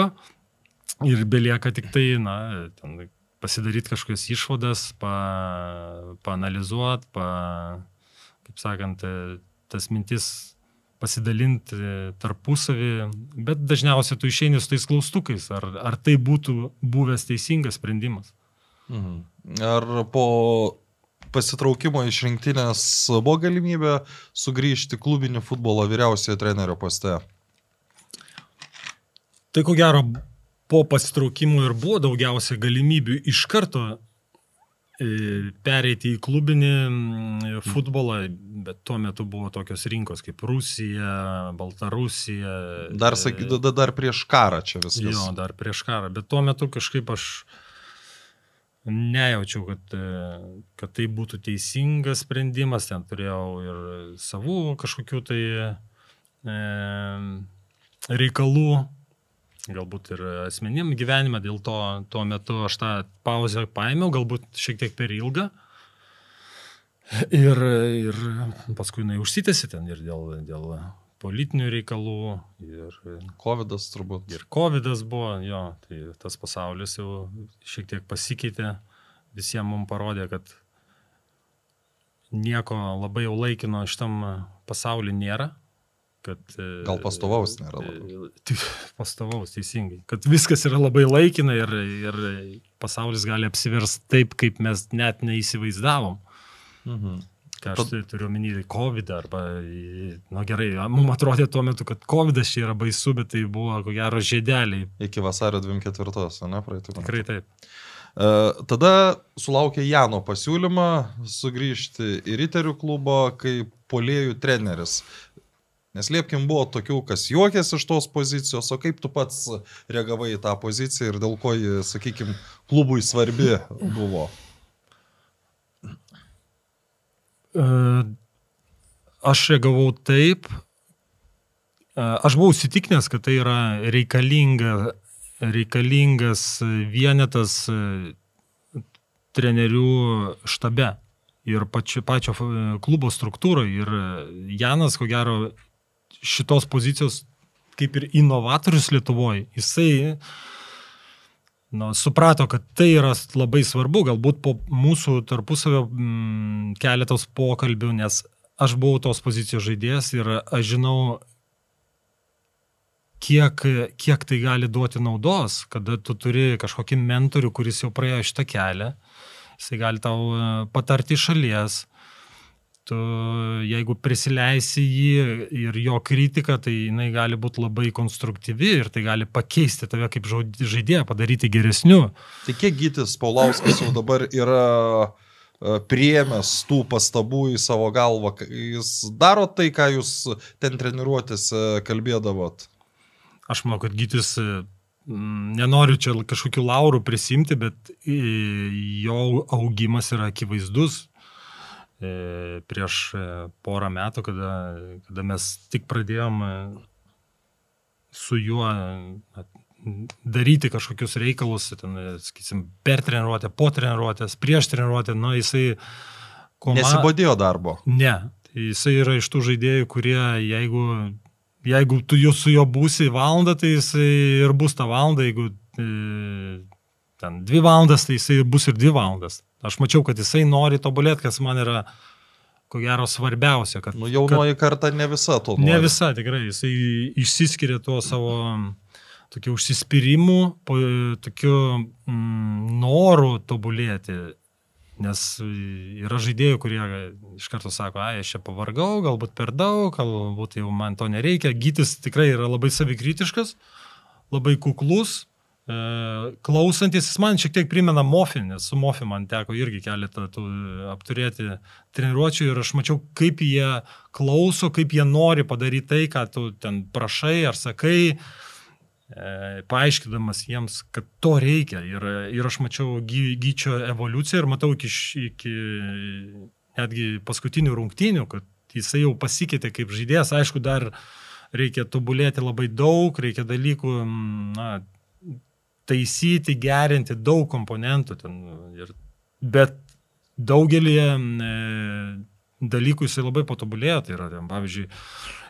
S2: ir belieka tik tai, na, ten, pasidaryti kažkokias išvadas, pa, paanalizuoti, pa, kaip sakant, tas mintis pasidalinti tarpusavį, bet dažniausiai tu išeini su tais klaustukais, ar, ar tai būtų buvęs teisingas sprendimas.
S1: Mhm. Ar po pasitraukimo iš rinktinės buvo galimybė sugrįžti klubinį futbolo vyriausiojo trenerio poste?
S2: Tai ko gero, po pasitraukimo ir buvo daugiausia galimybių iš karto pereiti į klubinį futbolą, bet tuo metu buvo tokios rinkos kaip Rusija, Baltarusija.
S1: Dar, saky,
S2: e,
S1: dar prieš karą čia viskas.
S2: Jo, dar prieš karą, bet tuo metu kažkaip aš nejaučiau, kad, e, kad tai būtų teisingas sprendimas, ten turėjau ir savų kažkokių tai e, reikalų, galbūt ir asmenim gyvenime, dėl to tuo metu aš tą pauzę paėmiau, galbūt šiek tiek per ilgą. Ir, ir paskui jinai užsitęsi ten ir dėl, dėl politinių reikalų. Ir,
S1: Covidas turbūt.
S2: Ir Covidas buvo, jo, tai tas pasaulis jau šiek tiek pasikeitė, visiems mums parodė, kad nieko labai jau laikino šitam pasauliu nėra. Kad,
S1: e, Gal pastovaus nėra
S2: labai. Tik pastovaus, teisingai. Kad viskas yra labai laikina ir, ir pasaulis gali apsiversti taip, kaip mes net neįsivaizdavom. Mhm. Ką aš Tad... turiu omeny, COVID arba, na nu, gerai, mums atrodė tuo metu, kad COVID čia yra baisu, bet tai buvo, ko gero, žėdeliai.
S1: Iki vasario 24, ne, praeitų.
S2: Tikrai taip.
S1: E, tada sulaukė Jano pasiūlymą sugrįžti į Riterių klubą kaip polėjų treneris. Neslėpkim, buvo tokių, kas juokėsi iš tos pozicijos, o kaip tu pats reagavai į tą poziciją ir dėl ko ji, sakykime, klubui svarbi buvo?
S2: E, aš reagavau taip, e, aš buvau įsitikinęs, kad tai yra reikalinga, reikalingas vienetas e, trenerių štabe ir pačio, pačio klubo struktūroje. Ir Janas, ko gero, šitos pozicijos kaip ir inovatorius Lietuvoje, jisai nu, suprato, kad tai yra labai svarbu, galbūt po mūsų tarpusavio mm, keletos pokalbių, nes aš buvau tos pozicijos žaidėjas ir aš žinau, kiek, kiek tai gali duoti naudos, kada tu turi kažkokį mentorių, kuris jau praėjo šitą kelią, jisai gali tau e, patarti šalies, tu, jeigu prisileisi jį ir jo kritiką, tai jinai gali būti labai konstruktyvi ir tai gali pakeisti tave kaip žaidėją, padaryti geresniu.
S1: Tai kiek gytis Paulauskas jau dabar yra e, priemęs tų pastabų į savo galvą, jis daro tai, ką jūs ten treniruotis kalbėdavot?
S2: Aš manau, kad gytis nenoriu čia kažkokių laurų prisimti, bet jo augimas yra akivaizdus. E, prieš e, porą metų, kada, kada mes tik pradėjom e, su juo daryti kažkokius reikalus, ten, sakysim, per treniruotę, po treniruotės, prieš treniruotę, nu, jisai...
S1: Koma... Nesibodėjo darbo.
S2: Ne, jisai yra iš tų žaidėjų, kurie, jeigu, jeigu tu su juo būsi valandą, tai jisai ir bus tą valandą, jeigu e, ten dvi valandas, tai jisai bus ir dvi valandas. Aš mačiau, kad jisai nori tobulėti, kas man yra, ko gero, svarbiausia. Kad,
S1: nu, jaunoji kad, karta ne visa to.
S2: Nori. Ne visa, tikrai. Jisai išsiskiria tuo savo tokiu užsispyrimu, tokiu mm, noru tobulėti. Nes yra žaidėjų, kurie iš karto sako, ai, aš čia pavargau, galbūt per daug, galbūt jau man to nereikia. Gytis tikrai yra labai savikritiškas, labai kuklus, E, klausantis, jis man šiek tiek primena Mofį, nes su Mofi man teko irgi keletą tų apturėti treniruočių ir aš mačiau, kaip jie klauso, kaip jie nori padaryti tai, ką tu ten prašai ar sakai, e, paaiškinamas jiems, kad to reikia. Ir, ir aš mačiau gy, gyčio evoliuciją ir matau iki, iki netgi paskutinių rungtynių, kad jisai jau pasikeitė kaip žaidėjas, aišku, dar reikia tobulėti labai daug, reikia dalykų, na, taisyti, gerinti daug komponentų. Ten, ir, bet daugelį e, dalykų jisai labai patobulėjo. Tai yra, ten, pavyzdžiui,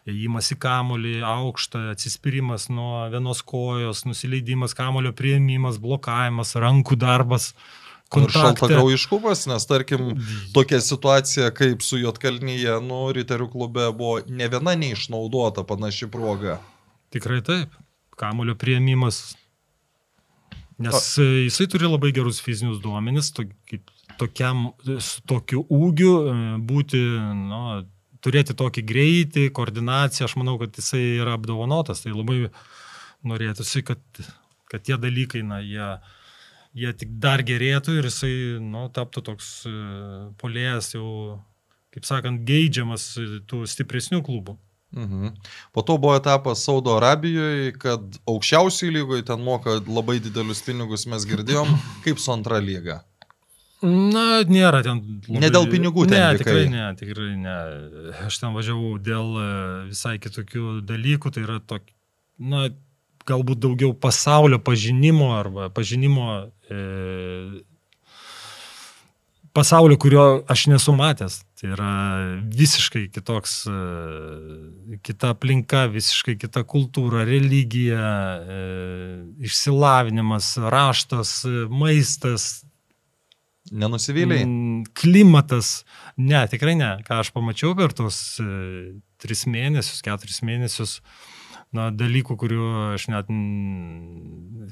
S2: įimas į kamolį, aukštą, atsispyrimas nuo vienos kojos, nusileidimas kamolio prieimimas, blokavimas, rankų darbas.
S1: Šaltakraujiškumas, nes tarkim, tokia situacija kaip su Jotkalnyje, nu, Riterių klube buvo ne viena neišnaudota panaši proga.
S2: Tikrai taip. Kamulio prieimimas Nes o. E, jisai turi labai gerus fizinius duomenis, to, kaip, tokiam, su tokiu ūgiu e, būti, nu, turėti tokį greitį, koordinaciją, aš manau, kad jisai yra apdovanotas, tai labai norėtųsi, kad, kad tie dalykai, na, jie, jie tik dar gerėtų ir jisai, nu, taptų toks e, polėjas jau, kaip sakant, geidžiamas tų stipresnių klubų.
S1: Mhm. Po to buvo etapas Saudo Arabijoje, kad aukščiausiai lygoje ten moka labai didelius pinigus, mes girdėjom, kaip su antra lyga.
S2: Na, nėra ten.
S1: Labai... Ne dėl pinigų,
S2: ne, likai. tikrai ne, tikrai ne. Aš ten važiavau dėl e, visai kitokių dalykų, tai yra tokia, na, galbūt daugiau pasaulio pažinimo arba pažinimo e, pasaulio, kurio aš nesu matęs. Tai yra visiškai kitoks, e, kita aplinka, visiškai kita kultūra, religija, e, išsilavinimas, raštas, maistas.
S1: Nenusivyliai?
S2: Klimatas. Ne, tikrai ne. Ką aš pamačiau per tos e, tris mėnesius, keturis mėnesius, uh, na, dalykų, kurių aš net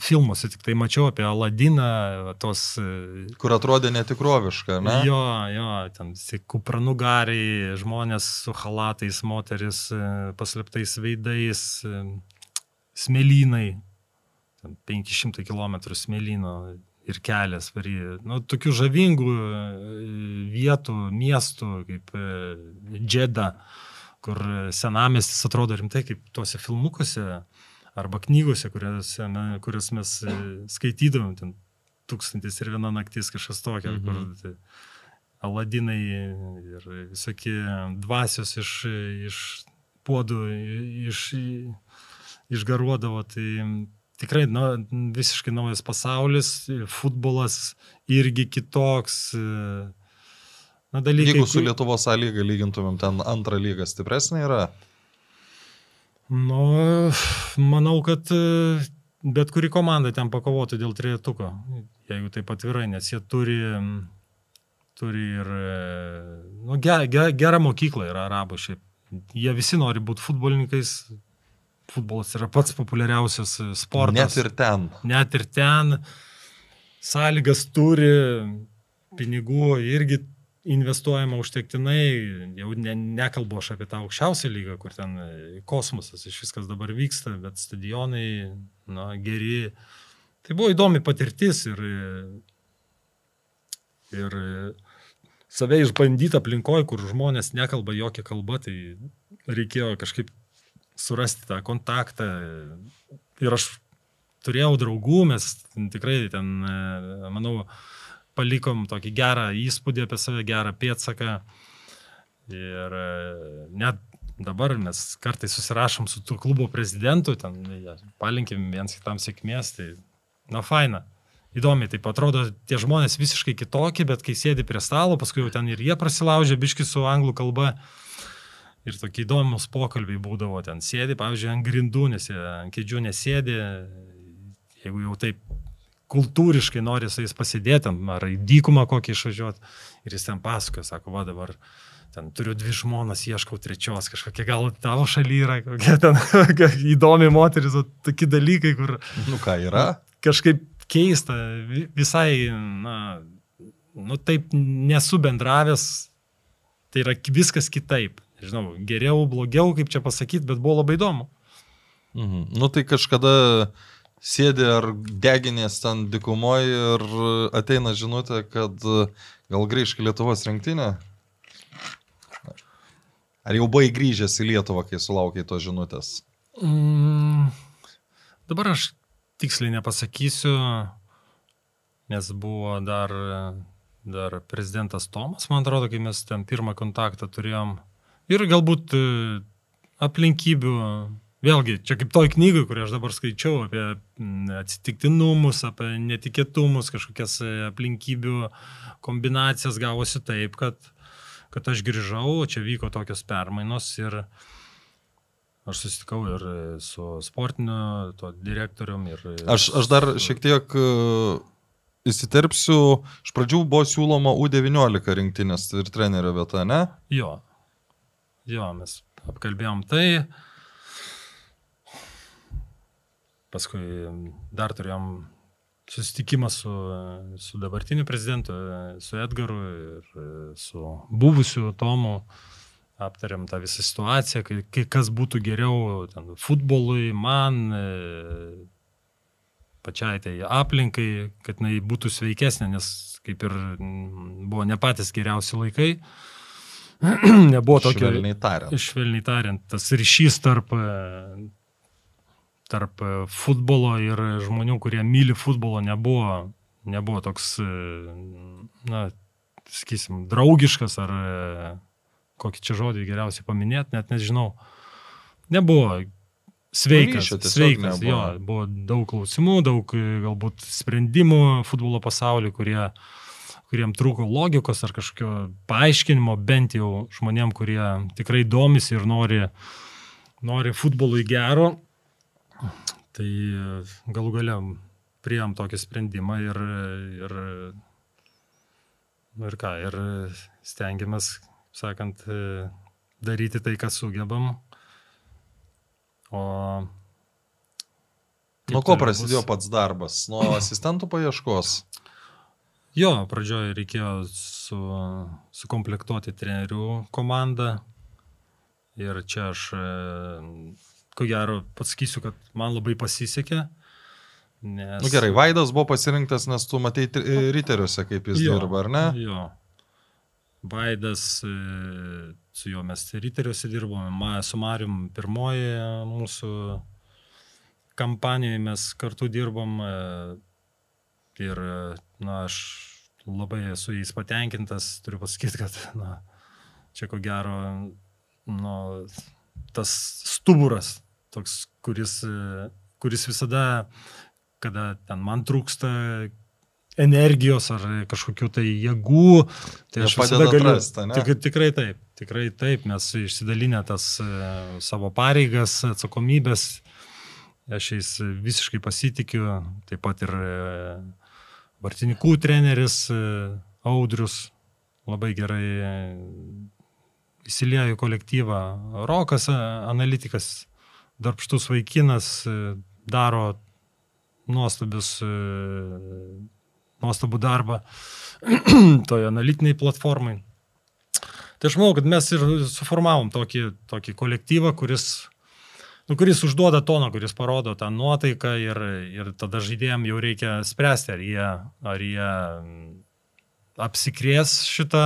S2: filmuose tik tai mačiau apie Aladiną, tos...
S1: E, Kur atrodė netikroviška, ne?
S2: Jo, jo, ten kupranugariai, žmonės su halatais, moteris e, paslėptais veidais, e, smėlynai, 500 km smėlyno ir kelias jį. Nu, tokių žavingų vietų, miestų kaip Džeda. Uh, kur senamestis atrodo rimtai kaip tuose filmukuose arba knygose, kuriuose, kurias mes e, skaitydavom, ten tūkstantis ir viena naktis kažkas tokia, mhm. kur tai, aladinai ir visokie dvasios iš, iš puodų iš, išgaruodavo. Tai tikrai nu, visiškai naujas pasaulis, futbolas irgi kitoks. E,
S1: Na, dalykai, Jeigu su Lietuvos A lyga lygintumėm, ten antrą lygą stipresnė yra?
S2: Nu, manau, kad e, bet kuri komanda ten pakovotų dėl trejetuko, jeigu taip atvirai, nes jie turi, turi ir nu, ger, ger, gerą mokyklą yra arabų šiaip. Jie visi nori būti futbolininkais. Futbolas yra pats populiariausias sportas.
S1: Net ir ten.
S2: Net ir ten. Sąlygas turi, pinigų irgi investuojama užtektinai, jau ne, nekalbu aš apie tą aukščiausią lygą, kur ten kosmosas, iš viskas dabar vyksta, bet stadionai, na, geri. Tai buvo įdomi patirtis ir, ir save išbandyti aplinkoje, kur žmonės nekalba jokią kalbą, tai reikėjo kažkaip surasti tą kontaktą. Ir aš turėjau draugų, mes tikrai ten, manau, palikom tokį gerą įspūdį apie save, gerą pėtsaką. Ir e, net dabar mes kartais susirašom su tų klubo prezidentu, ten palinkim viens kitam sėkmės, tai na faina. Įdomi, taip atrodo, tie žmonės visiškai kitokie, bet kai sėdi prie stalo, paskui jau ten ir jie prasilaužė biški su anglų kalba. Ir tokie įdomus pokalbiai būdavo ten sėdi, pavyzdžiui, ant grindų, nes jie ant kėdžių nesėdi, jeigu jau taip kultūriškai nori su jais pasidėti, ar į dykumą kokį išvažiuoti. Ir jis ten pasakoja, sako, va dabar ten turiu dvi žmonas, ieškau trečios, kažkokia gal tavo šaly yra, kokia ten įdomi moteris, o tokie dalykai, kur...
S1: Nu ką yra?
S2: Kažkaip keista, visai, na, nu taip nesu bendravęs, tai yra viskas kitaip. Žinau, geriau, blogiau, kaip čia pasakyti, bet buvo labai įdomu.
S1: Mhm. Nu tai kažkada uh, sėdi ar deginės ten dikumoje ir ateina žinutė, kad gal grįžk į Lietuvos rinktinę? Ar jau buvai grįžęs į Lietuvą, kai sulaukiai tos žinutės?
S2: Mm, dabar aš tiksliai nepasakysiu, nes buvo dar, dar prezidentas Tomas, man atrodo, kai mes ten pirmą kontaktą turėjom. Ir galbūt aplinkybių Vėlgi, čia kaip toj knygai, kurią aš dabar skaičiau apie mm, atsitiktinumus, apie netikėtumus, kažkokias e, aplinkybių kombinacijas gavosi taip, kad, kad aš grįžau, čia vyko tokios permainos ir aš susitikau ir su sportiniu to direktorium. Ir,
S1: aš, aš dar šiek tiek e, įsiterpsiu, iš pradžių buvo siūloma U19 rinktinės ir trenerio vieta, ne?
S2: Jo, jo, mes apkalbėjom tai. Paskui dar turėjom susitikimą su, su dabartiniu prezidentu, su Edgaru ir su buvusiu Tomu. Aptarėm tą visą situaciją, kai, kas būtų geriau ten, futbolui, man, pačiai tai aplinkai, kad jinai būtų sveikesnė, nes kaip ir buvo ne patys geriausi laikai. Nebuvo tokio.
S1: Švelniai tariant.
S2: Švelniai tariant, tas ryšys tarp tarp e, futbolo ir žmonių, kurie myli futbolo, nebuvo, nebuvo toks, e, na, sakysim, draugiškas ar e, kokį čia žodį geriausiai paminėti, net nežinau. Nebuvo sveikas,
S1: Ryšio
S2: sveikas,
S1: nebuvo.
S2: jo, buvo daug klausimų, daug galbūt sprendimų futbolo pasaulyje, kurie kuriem trūko logikos ar kažkokio paaiškinimo, bent jau žmonėm, kurie tikrai domisi ir nori, nori futbolui gero, Tai galų galiam priėm tokį sprendimą ir, ir, ir ką, ir stengiamės, sakant, daryti tai, ką sugebam. O
S1: Nuo ko prasidėjo bus? pats darbas? Nuo asistentų paieškos?
S2: Jo, pradžioje reikėjo su, sukomplektuoti trenerių komandą. Ir čia aš ko gero, pasakysiu, kad man labai pasisekė.
S1: Nes... Nu gerai, Vaidas buvo pasirinktas, nes tu matei riteriuose, kaip jis jo, dirba, ar ne?
S2: Jo. Vaidas, e, su juo mes riteriuose dirbome, su Marium pirmoji mūsų kampanijoje mes kartu dirbom e, ir, na, aš labai esu jais patenkintas, turiu pasakyti, kad, na, čia ko gero, nu, tas stuburas toks, kuris, kuris visada, kada ten man trūksta energijos ar kažkokių tai jėgų, tai aš visada galiu. Atrasta, tik, tikrai taip, tikrai taip, mes išsidalinę tas savo pareigas, atsakomybės aš jais visiškai pasitikiu, taip pat ir Vartininkų treneris Audrius labai gerai įsiliejo į kolektyvą. Rokas, analitikas, darbštus vaikinas, daro nuostabius, nuostabų darbą toje analitiniai platformai. Tai aš manau, kad mes ir suformavom tokį, tokį kolektyvą, kuris, nu, kuris užduoda toną, kuris parodo tą nuotaiką ir, ir tada žaidėjim jau reikia spręsti, ar jie, ar jie apsikrės šitą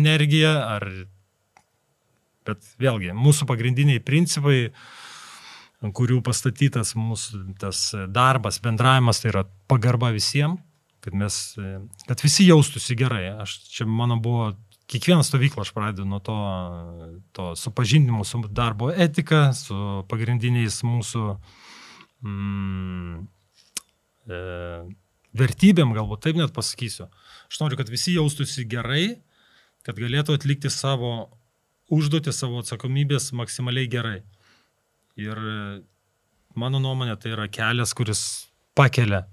S2: energiją, ar... Bet vėlgi, mūsų pagrindiniai principai, kurių pastatytas mūsų tas darbas, bendravimas, tai yra pagarba visiems, kad, mes, kad visi jaustųsi gerai. Aš čia mano buvo kiekvieną stovyklą aš pradedu nuo to, to supažindimo su darbo etika, su pagrindiniais mūsų mm, e, vertybėm, galbūt taip net pasakysiu. Aš noriu, kad visi jaustųsi gerai, kad galėtų atlikti savo užduotį, savo atsakomybės maksimaliai gerai. Ir mano nuomonė tai yra kelias, kuris pakelia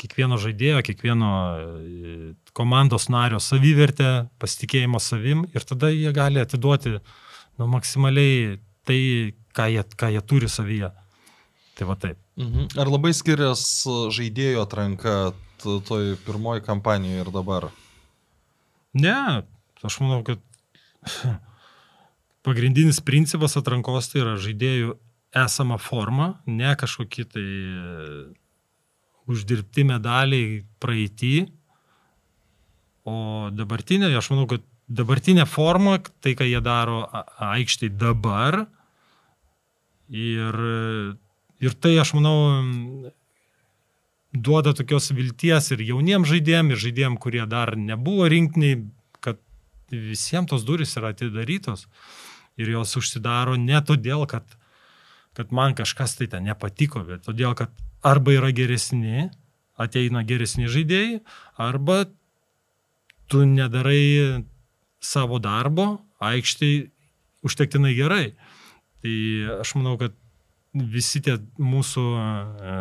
S2: kiekvieno žaidėjo, kiekvieno e, komandos nario savivertę, pasitikėjimo savim ir tada jie gali atiduoti nu, maksimaliai tai, ką jie, ką jie turi savyje. Tai va taip.
S1: Mhm. Ar labai skiriasi žaidėjo atranka toj pirmoji kampanijoje ir dabar?
S2: Ne, aš manau, kad pagrindinis principas atrankos tai yra žaidėjų esama forma, ne kažkokie tai uždirbti medaliai praeitį, o dabartinė, aš manau, kad dabartinė forma, tai ką jie daro aikštai dabar, ir, ir tai, aš manau, duoda tokios vilties ir jauniems žaidėjim, ir žaidėjim, kurie dar nebuvo rinktiniai, kad visiems tos durys yra atidarytos ir jos užsidaro ne todėl, kad, kad man kažkas tai ten nepatiko, bet todėl, kad arba yra geresni, ateina geresni žaidėjai, arba tu nedarai savo darbo aikštai užtektinai gerai. Tai aš manau, kad visi tie mūsų e,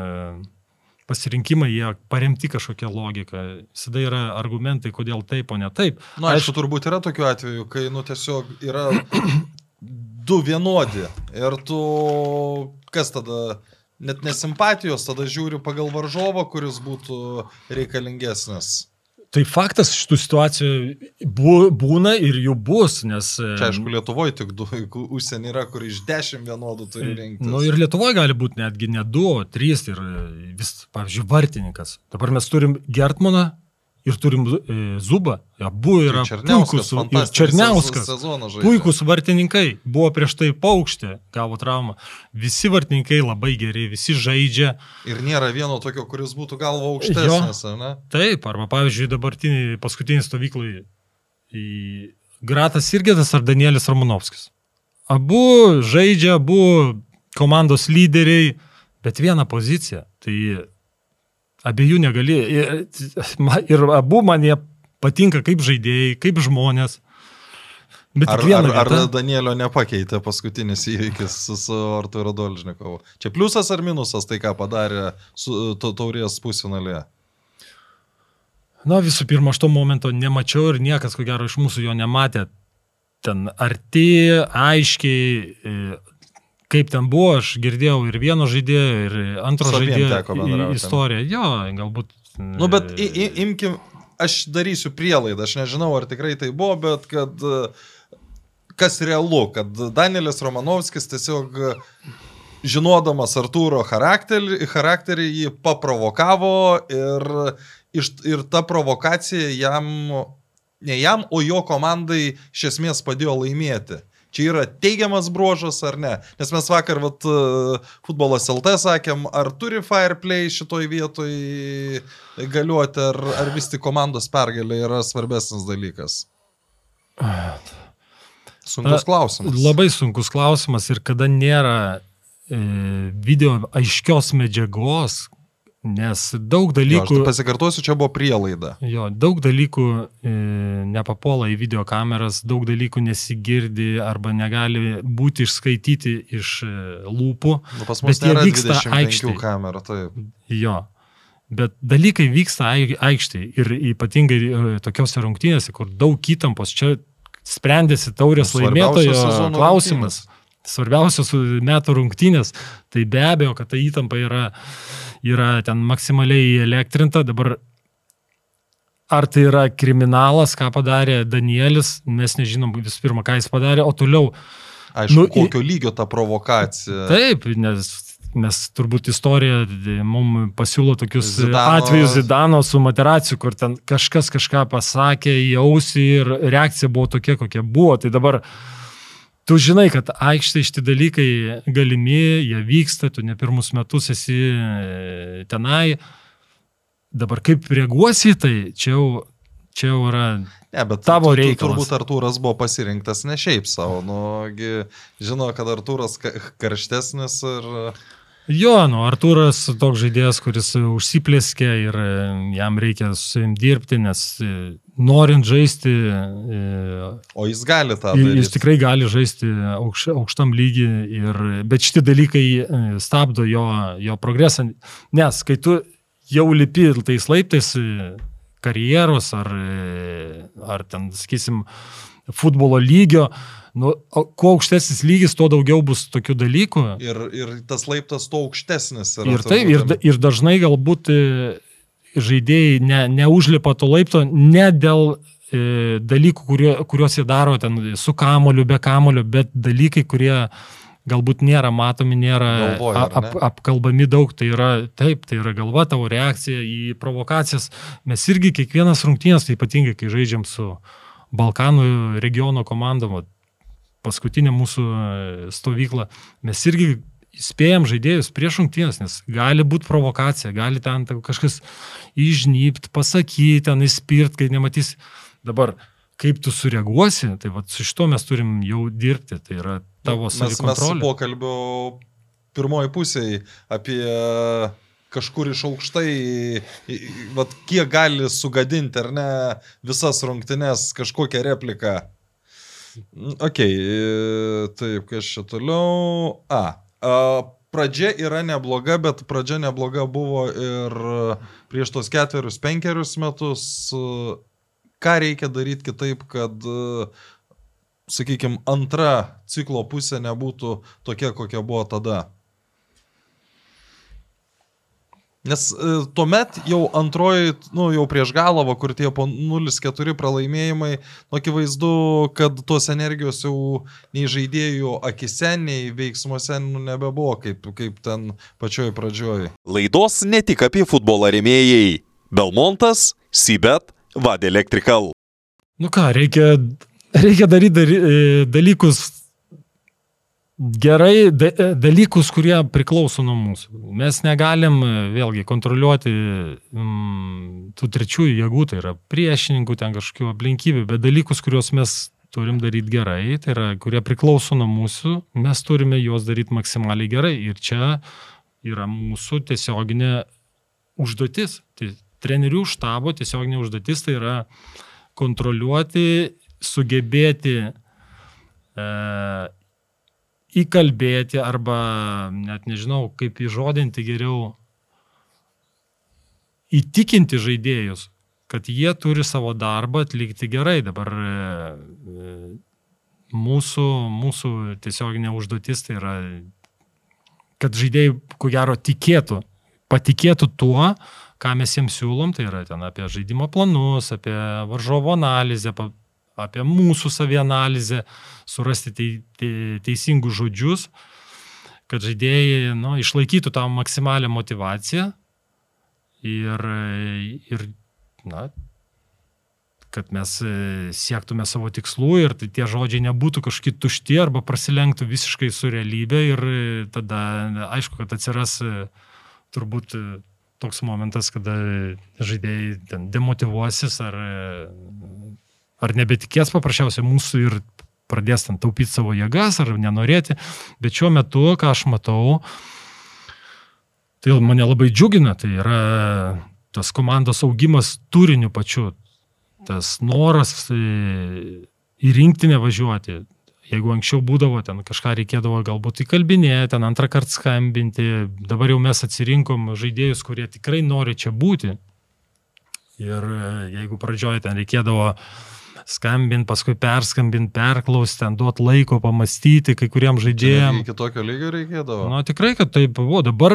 S2: pasirinkimai, jie paremti kažkokią logiką. Visada yra argumentai, kodėl taip, o ne taip.
S1: Na, nu, aišku, aš... turbūt yra tokių atvejų, kai, nu, tiesiog yra du vienodi. Ir tu, kas tada net nesimpatijos, tada žiūriu pagal varžovą, kuris būtų reikalingesnis.
S2: Tai faktas šitų situacijų būna ir jų bus, nes...
S1: Čia aišku, Lietuvoje tik du, užsienį yra, kur iš dešimt vienodų turi rinkti.
S2: Na nu, ir Lietuvoje gali būti netgi ne du, trys ir vis, pavyzdžiui, vartininkas. Dabar mes turim Gertmaną, ir turim e, Zubą, abu yra puikus, Černiauskas, puikus vartininkai, buvo prieš tai paukštė, gavo traumą, visi vartininkai labai geri, visi žaidžia.
S1: Ir nėra vieno tokio, kuris būtų galvo aukštesnis, jo, ne?
S2: Taip, arba pavyzdžiui dabartinį paskutinį stovyklą į Gratas Irgėdas ar Danielis Romanovskis. Abu žaidžia, abu komandos lyderiai, bet vieną poziciją. Tai abiejų negali. Ir, ir abu man jie patinka kaip žaidėjai, kaip žmonės.
S1: Bet ar, ar, ar. Danielio nepakeitė paskutinis įvykis su, su Arturo Dolžnikovu? Čia pliusas ar minusas tai, ką padarė su to, taurės pusfinalėje?
S2: Na visų pirma, aš to momento nemačiau ir niekas, ko gero, iš mūsų jo nematė. Ten arti, aiškiai, kaip ten buvo, aš girdėjau ir vieno žaidėjo, ir antro žaidėjo istoriją. Jo, galbūt.
S1: Nu, bet i, i, imkim, aš darysiu prielaidą, aš nežinau, ar tikrai tai buvo, bet kad kas realu, kad Danielis Romanovskis tiesiog žinodamas Artūro charakterį, charakterį jį paprovokavo ir, ir ta provokacija jam, ne jam, o jo komandai iš esmės padėjo laimėti čia yra teigiamas bruožas ar ne. Nes mes vakar, vat, futbolas LT sakėm, ar turi Fireplay šitoj vietoj galiuoti, ar, ar vis tik komandos pergalė yra svarbesnis dalykas. Sunkus klausimas.
S2: Labai sunkus klausimas ir kada nėra e, video aiškios medžiagos, Nes daug
S1: Jo,
S2: dalykų...
S1: tai pasikartosiu, čia buvo prielaida.
S2: Jo, daug dalykų e, nepapuola į video kameras, daug dalykų nesigirdi arba negali būti išskaityti iš e, lūpų.
S1: Nu, pas mus nėra
S2: vyksta
S1: 25
S2: aikštėj.
S1: kamerų, taip.
S2: Jo. Bet dalykai vyksta ai- aikštėje ir ypatingai e, tokiose rungtynėse, kur daug įtampos, čia sprendėsi taurės laimėtojo klausimas. Svarbiausios metų rungtynės, tai be abejo, kad ta įtampa yra, yra ten maksimaliai elektrinta. Dabar ar tai yra kriminalas, ką padarė Danielis, mes nežinom visų pirma, ką jis padarė, o toliau
S1: Aišku,
S2: Nu,
S1: kokio lygio ta provokacija.
S2: Taip, nes mes turbūt istorija mums pasiūlo tokius
S1: Zidano-
S2: atvejus Zidano su materaciu, kur ten kažkas kažką pasakė į ausį ir reakcija buvo tokia, kokia buvo. Tai dabar tu žinai, kad aikštė šitie dalykai galimi, jie vyksta, tu ne pirmus metus esi e, tenai. Dabar kaip reaguosi į tai, čia jau, čia jau yra
S1: Ne, bet
S2: Tavo
S1: tu- tu-
S2: reikalas.
S1: Turbūt Artūras buvo pasirinktas ne šiaip savo, nugi žino, kad Artūras ka- karštesnis ir...
S2: Jo, nu, Artūras toks žaidėjas, kuris užsiplėskė ir e, jam reikia su savim dirbti, nes e, norint žaisti, e,
S1: O jis gali tą
S2: jis
S1: daryti.
S2: tikrai gali žaisti aukš, aukštam lygiai, ir, bet šitie dalykai e, stabdo jo, jo progresą, nes kai tu jau lipi tais laiptais e, karjeros ar, ar ten, sakysim, futbolo lygio, nu, kuo aukštesnis lygis, tuo daugiau bus tokių dalykų.
S1: Ir, ir tas laiptas to aukštesnis yra.
S2: Ir taip, ir, ir dažnai galbūt žaidėjai ne, neužlipa to laipto ne dėl e, dalykų, kurie, kuriuos jie daro ten su kamoliu, be kamolio, bet dalykai, kurie galbūt nėra matomi, nėra
S1: Galvoja,
S2: ap, apkalbami daug, tai yra taip, tai yra galva, tavo reakcija į provokacijas. Mes irgi kiekvienas rungtynės, tai ypatingai kai žaidžiam su Balkanų regiono komandom, paskutinė mūsų e, stovykla, mes irgi įspėjom žaidėjus prieš rungtynės, nes gali būti provokacija, gali ten kažkas išnypt, pasakyti, ten įspirt, kai nematys. Dabar, kaip tu sureaguosi, tai va, su šito mes turim jau dirbti, tai yra tavo
S1: mes, mes
S2: savikontrolė.
S1: pokalbiu pirmoji pusėje apie kažkur iš aukštai, vat, kiek gali sugadinti ar ne visas rungtynes kažkokią repliką. Ok, e, taip, kas čia toliau. A, pradžia yra nebloga, bet pradžia nebloga buvo ir prieš tos ketverius, penkerius metus. e, Ką reikia daryti kitaip, kad, sakykime, antra ciklo pusė nebūtų tokia, kokia buvo tada? Nes e, tuomet jau antroji, nu, jau prieš galvą, kur tie po 0-4 pralaimėjimai, nu, akivaizdu, kad tos energijos jau nei žaidėjų akise, nei veiksmuose nu, nebebuvo, kaip, kaip ten pačioj pradžioj.
S3: Laidos ne tik apie futbolą rėmėjai. Belmontas, Sibet, Vad Electrical.
S2: Nu ką, reikia, reikia daryti dary, e, dalykus gerai, e, dalykus, kurie priklauso nuo mūsų. Mes negalim e, vėlgi kontroliuoti mm, tų trečiųjų jėgų, tai yra priešininkų, ten kažkokių aplinkybių, bet dalykus, kuriuos mes turim daryti gerai, tai yra, kurie priklauso nuo mūsų, mes turime juos daryti maksimaliai gerai. Ir čia yra mūsų tiesioginė užduotis. Tai trenerių štabo tiesioginė užduotis tai yra kontroliuoti, sugebėti e, įkalbėti arba net nežinau, kaip įžodinti geriau, įtikinti žaidėjus, kad jie turi savo darbą atlikti gerai. Dabar e, e, mūsų, mūsų tiesioginė užduotis tai yra, kad žaidėjai, ko gero, tikėtų, patikėtų tuo, ką mes jiems siūlom, tai yra ten apie žaidimo planus, apie varžovo analizę, apie mūsų savianalizę, surasti tei, te, teisingus žodžius, kad žaidėjai nu, išlaikytų tą maksimalią motivaciją ir, ir na, kad mes e, siektume savo tikslų ir tai tie žodžiai nebūtų kažkokie tušti arba prasilenktų visiškai su realybė ir e, tada aišku, kad atsiras e, turbūt toks momentas, kada žaidėjai ten demotivuosis ar, ar nebetikės paprasčiausiai mūsų ir pradės ten taupyti savo jėgas ar nenorėti. Bet šiuo metu, ką aš matau, Tai mane labai džiugina, tai yra tas komandos augimas turiniu pačiu, tas noras e, į rinktinę važiuoti. Jeigu anksčiau būdavo, ten kažką reikėdavo galbūt įkalbinėti, ten antrą kartą skambinti, dabar jau mes atsirinkom žaidėjus, kurie tikrai nori čia būti. Ir e, jeigu pradžioje ten reikėdavo skambinti, paskui perskambinti, perklausti, ten duoti laiko pamastyti kai kuriem žaidėjim.
S1: Iki tokio lygio reikėdavo.
S2: Na tikrai, kad taip buvo. Dabar,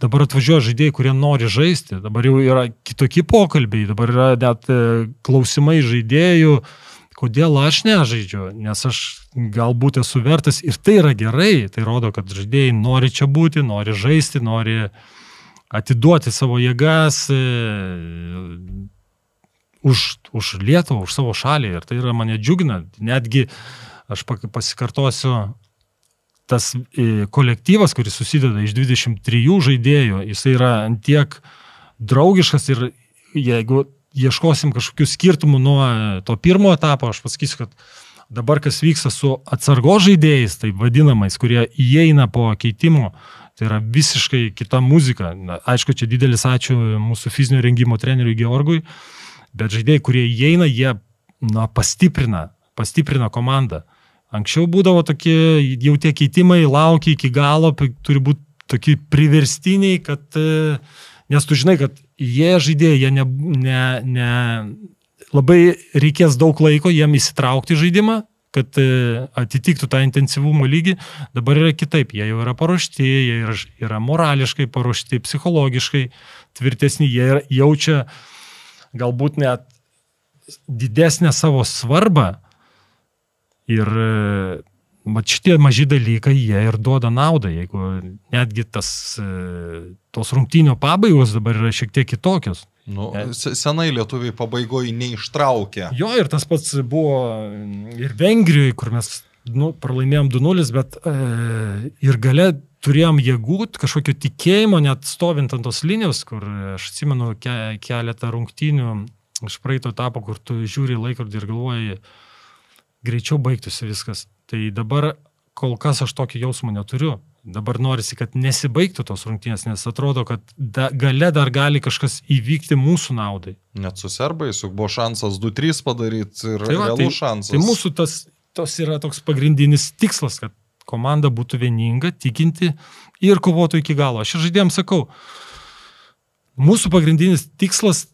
S2: dabar atvažiuoja žaidėjai, kurie nori žaisti. Dabar jau yra kitokie pokalbiai, dabar yra net e, klausimai žaidėjų kodėl aš nežaidžiu, nes aš galbūt esu vertas ir tai yra gerai, tai rodo, kad žaidėjai nori čia būti, nori žaisti, nori atiduoti savo jėgas e, už, už Lietuvą, už savo šalį ir tai yra mane džiugina. Netgi aš pasikartosiu, tas e, kolektyvas, kuris susideda iš 23 žaidėjų, jisai yra antiek draugiškas ir jeigu ieškosim kažkokių skirtumų nuo to pirmo etapo, aš pasakysiu, kad dabar kas vyksta su atsargo žaidėjais, tai vadinamais, kurie įeina po keitimo, tai yra visiškai kita muzika. Aišku, čia didelis ačiū mūsų fizinio rengimo treneriui Georgui, bet žaidėjai, kurie įeina, jie na, pastiprina, pastiprina komandą. Anksčiau būdavo tokie, jau tie keitimai laukia iki galo, turi būti tokie priverstiniai, kad, e, nes tu žinai, kad jie žaidėjai, jie ne, ne, ne, labai reikės daug laiko jiem įsitraukti žaidimą, kad e, atitiktų tą intensyvumo lygį, dabar yra kitaip, jie jau yra paruošti, jie yra, yra morališkai paruošti, psichologiškai tvirtesni, jie jaučia galbūt net didesnę savo svarbą ir Mat šitie maži dalykai, jie ir duoda naudą, jeigu netgi tas, e, tos rungtynio pabaigos dabar yra šiek tiek kitokios.
S1: Nu, senai lietuviai pabaigoje neištraukė.
S2: Jo, ir tas pats buvo ir Vengrijoje, kur mes nu, pralaimėjom 2-0, bet e, ir gale turėjom jėgų, kažkokio tikėjimo, net stovint ant tos linijos, kur aš atsimenu ke, keletą rungtynių iš praeito etapo, kur tu žiūri laikrodį ir galvoji, greičiau baigtųsi viskas. Tai dabar kol kas aš tokį jausmą neturiu. Dabar norisi, kad nesibaigtų tos rungtynės, nes atrodo, kad da, gale dar gali kažkas įvykti mūsų naudai.
S1: Net su serbais, juk buvo šansas 2-3 padaryti ir tai va, realus tai, šansas.
S2: Tai mūsų tas, tas yra toks pagrindinis tikslas, kad komanda būtų vieninga, tikinti ir kovotų iki galo. Aš žaidėjams sakau, mūsų pagrindinis tikslas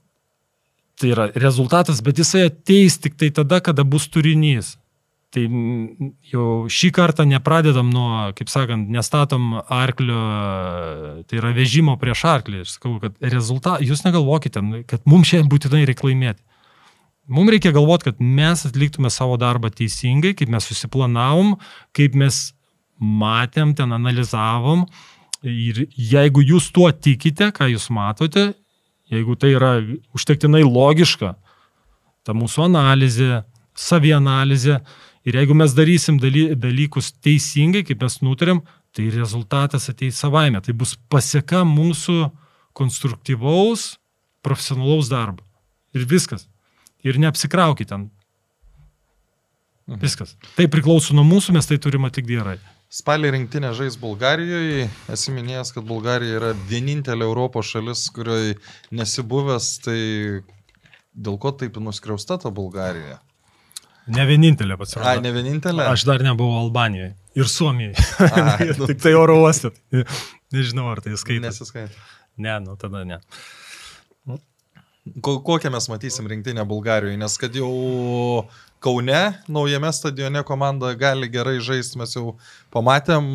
S2: tai yra rezultatas, bet jisai ateis tik tai tada, kada bus turinys. Tai jau šį kartą nepradedam nuo, kaip sakant, nestatom arklio, tai yra vežimo prieš arklį. Aš sakau, kad rezultatą, jūs negalvokite, kad mums šiandien būtinai reikia laimėti. Mums reikia galvoti, kad mes atliktume savo darbą teisingai, kaip mes susiplanavom, kaip mes matėm, ten analizavom. Ir jeigu jūs tuo tikite, ką jūs matote, jeigu tai yra užtektinai logiška, ta mūsų analizė, savianalizė, Ir jeigu mes darysim daly, dalykus teisingai, kaip mes nutarėm, tai rezultatas ateis savaime. Tai bus pasieka mūsų konstruktyvaus, profesionalaus darbo. Ir viskas. Ir neapsikraukit ten. Mhm. Viskas. Tai priklauso nuo mūsų, mes tai turime tik gerai.
S1: Spalį rinktinė žais Bulgarijoje. Esi minėjęs, kad Bulgarija yra vienintelė Europos šalis, kurioje nesibuvęs, tai dėl ko taip nuskriausta ta Bulgarija?
S2: Ne vienintelė pasirodė.
S1: Ai, ne vienintelė.
S2: Aš dar nebuvau Albanijoje ir Suomijoje. Nu. Tik tai oro uostė. Nežinau, ar tai skaitė.
S1: Nesiskaitė.
S2: Ne, nu tada ne.
S1: Ko, kokią mes matysim rinktinę Bulgarijoje, nes kad jau Kaune, naujame stadione komanda gali gerai žaisti, mes jau pamatėm,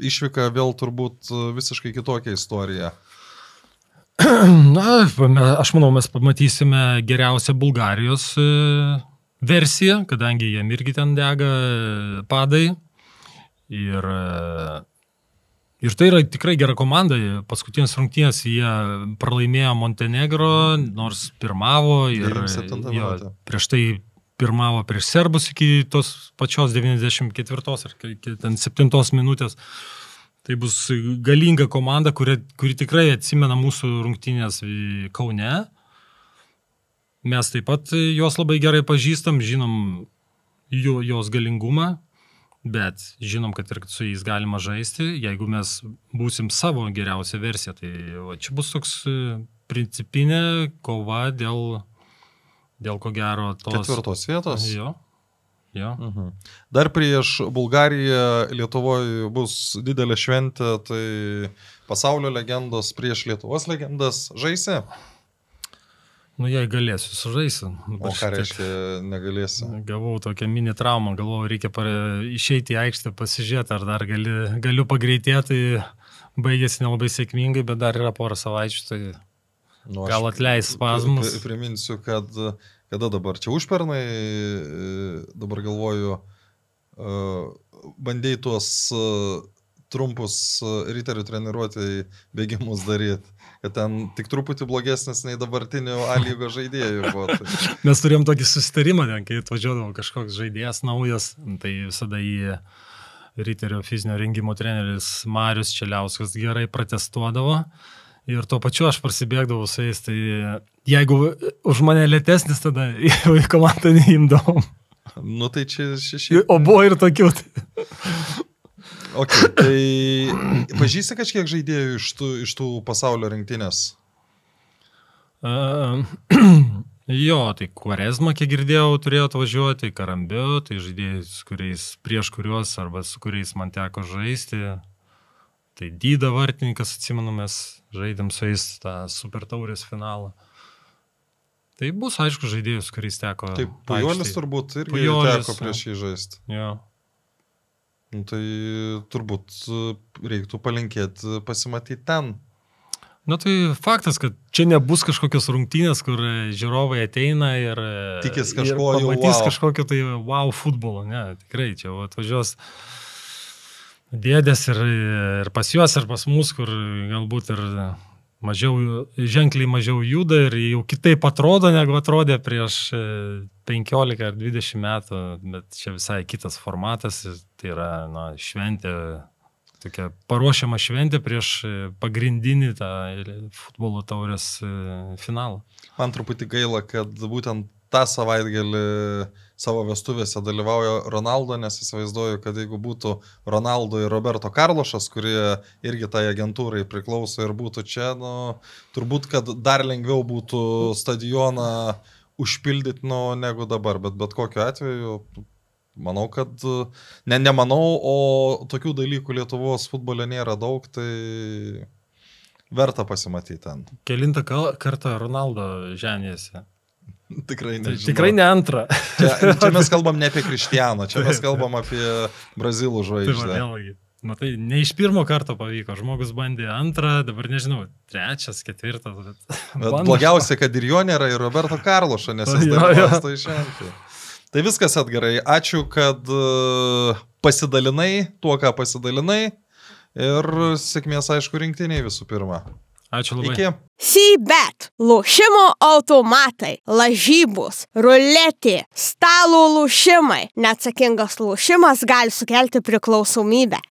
S1: išvyka vėl turbūt visiškai kitokia istorija.
S2: Na, aš manau, mes pamatysime geriausią Bulgarijos versiją, kadangi jiem irgi ten dega padai. Ir, ir tai yra tikrai gera komanda. Paskutinės rungtynės jie pralaimėjo Montenegro, nors pirmavo ir jo, prieš tai pirmavo prieš serbus iki tos pačios 94 ar ten 7 minutės. Tai bus galinga komanda, kuri, kuri tikrai atsimena mūsų rungtynės Kaune. Mes taip pat juos labai gerai pažįstam, žinom jų, jos galingumą Bet žinom, kad ir su jais galima žaisti, jeigu mes būsim savo geriausią versiją. Tai va, čia bus toks e, principinė kova dėl, dėl ko gero tos...
S1: Ketvirtos vietos.
S2: Jo. jo.
S1: Mhm. Dar prieš Bulgariją Lietuvoje bus didelė šventė, tai pasaulio legendos prieš Lietuvos legendas žaisi.
S2: Nu, jei galėsiu, sužaisiu.
S1: O ką reiškia negalėsi?
S2: Gavau tokią mini traumą, galvoju, reikia par... išeiti į aikštę, pasižiūrėti, ar dar gali, galiu pagreitėti. Baigėsi nelabai sėkmingai, bet dar yra porą savaičių, tai
S1: Nu,
S2: gal atleis spazmus.
S1: pri- Priminsiu, kad kada dabar čia užpernai, e, dabar galvoju, e, bandėjai tuos e, trumpus riterių treniruotėjai bėgimus daryti, kad ten tik truputį blogesnis nei dabartinių A lygo žaidėjų buvo. Tai.
S2: Mes turėjom tokį susitarimą, ten, kai atvažiuodavo kažkoks žaidėjas naujas, tai visada į Ryterio fizinio rengimo treneris Marius Čeliauskas gerai protestuodavo. Ir tuo pačiu aš prasibėgdavau su jais, tai jeigu už mane lėtesnis, tada į komandą neimdavom.
S1: Nu tai čia šeši.
S2: O buvo ir tokių. Tai...
S1: Okay, tai pažįsti kažkiek žaidėjų iš tų, iš tų pasaulio rinktinės?
S2: Uh, jo, tai Quaresma, kiek girdėjau, turėjo atvažiuoti, Karambio, tai žaidėjai, su kuriais, prieš kuriuos arba su kuriais man teko žaisti. Tai Dyda vartininkas, atsimenu, mes žaidėm su jais tą super taurės finalą. Tai bus, aišku, žaidėjus, kuriais teko.
S1: Taip, Pujolis turbūt irgi
S2: Pujolis,
S1: teko prieš jį žaisti.
S2: Jo.
S1: Nu, tai turbūt e, reiktų palinkėti pasimatyti ten.
S2: Na tai faktas, kad čia nebus kažkokios rungtynės, kur e, žiūrovai ateina ir... e,
S1: Tikis
S2: ir
S1: kažko jau
S2: Pamatys
S1: wow.
S2: kažkokio tai wow futbolo, ne, tikrai čia va, atvažiuos dėdės ir, ir pas juos, ir pas mus, kur galbūt ir mažiau, ženkliai mažiau juda ir jau kitaip atrodo, negu atrodė prieš e, 15 ar 20 metų, bet čia visai kitas formatas, tai yra na, šventė, tokia paruošiama šventė prieš e, pagrindinį tą futbolo taurės e, finalą.
S1: Man truputį gaila, kad būtent tą savaitgalį savo vestuvėse dalyvauja Ronaldo, nes įsivaizduoju, kad jeigu būtų Ronaldo ir Roberto Karlošas, kurie irgi tai agentūrai priklauso ir būtų čia, nu, turbūt, kad dar lengviau būtų stadioną užpildyti, nu, negu dabar, bet bet kokiu atveju Manau, kad, ne, nemanau, o tokių dalykų Lietuvos futbole nėra daug, tai verta pasimatyti ten.
S2: Kelintą kartą Ronaldo ženėsi.
S1: Tikrai
S2: Tai
S1: ne.
S2: tikrai ne antrą.
S1: Čia, čia mes kalbam ne apie Kristianą, čia mes kalbam apie Brazilų
S2: Tai va,
S1: žvaigždę.
S2: vėlgi. Matai, ne iš pirmo karto pavyko. Žmogus bandė antrą, dabar nežinau, trečias, ketvirtas. Bet,
S1: Bet
S2: bando.
S1: blogiausia, kad ir jo nėra, ir Roberto Karlošo, nes jis
S2: Jo,
S1: dalyvaus
S2: jo.
S1: tai. Tai viskas atgarai. Ačiū, kad e, pasidalinai tuo, ką pasidalinai. Ir sėkmės, aišku, rinktiniai visų pirma.
S2: Ačiū labai.
S1: Iki.
S4: Sybet, lošimo automatai, lažybos, ruletė, stalo lošimai. Neatsakingas lošimas gali sukelti priklausomybę.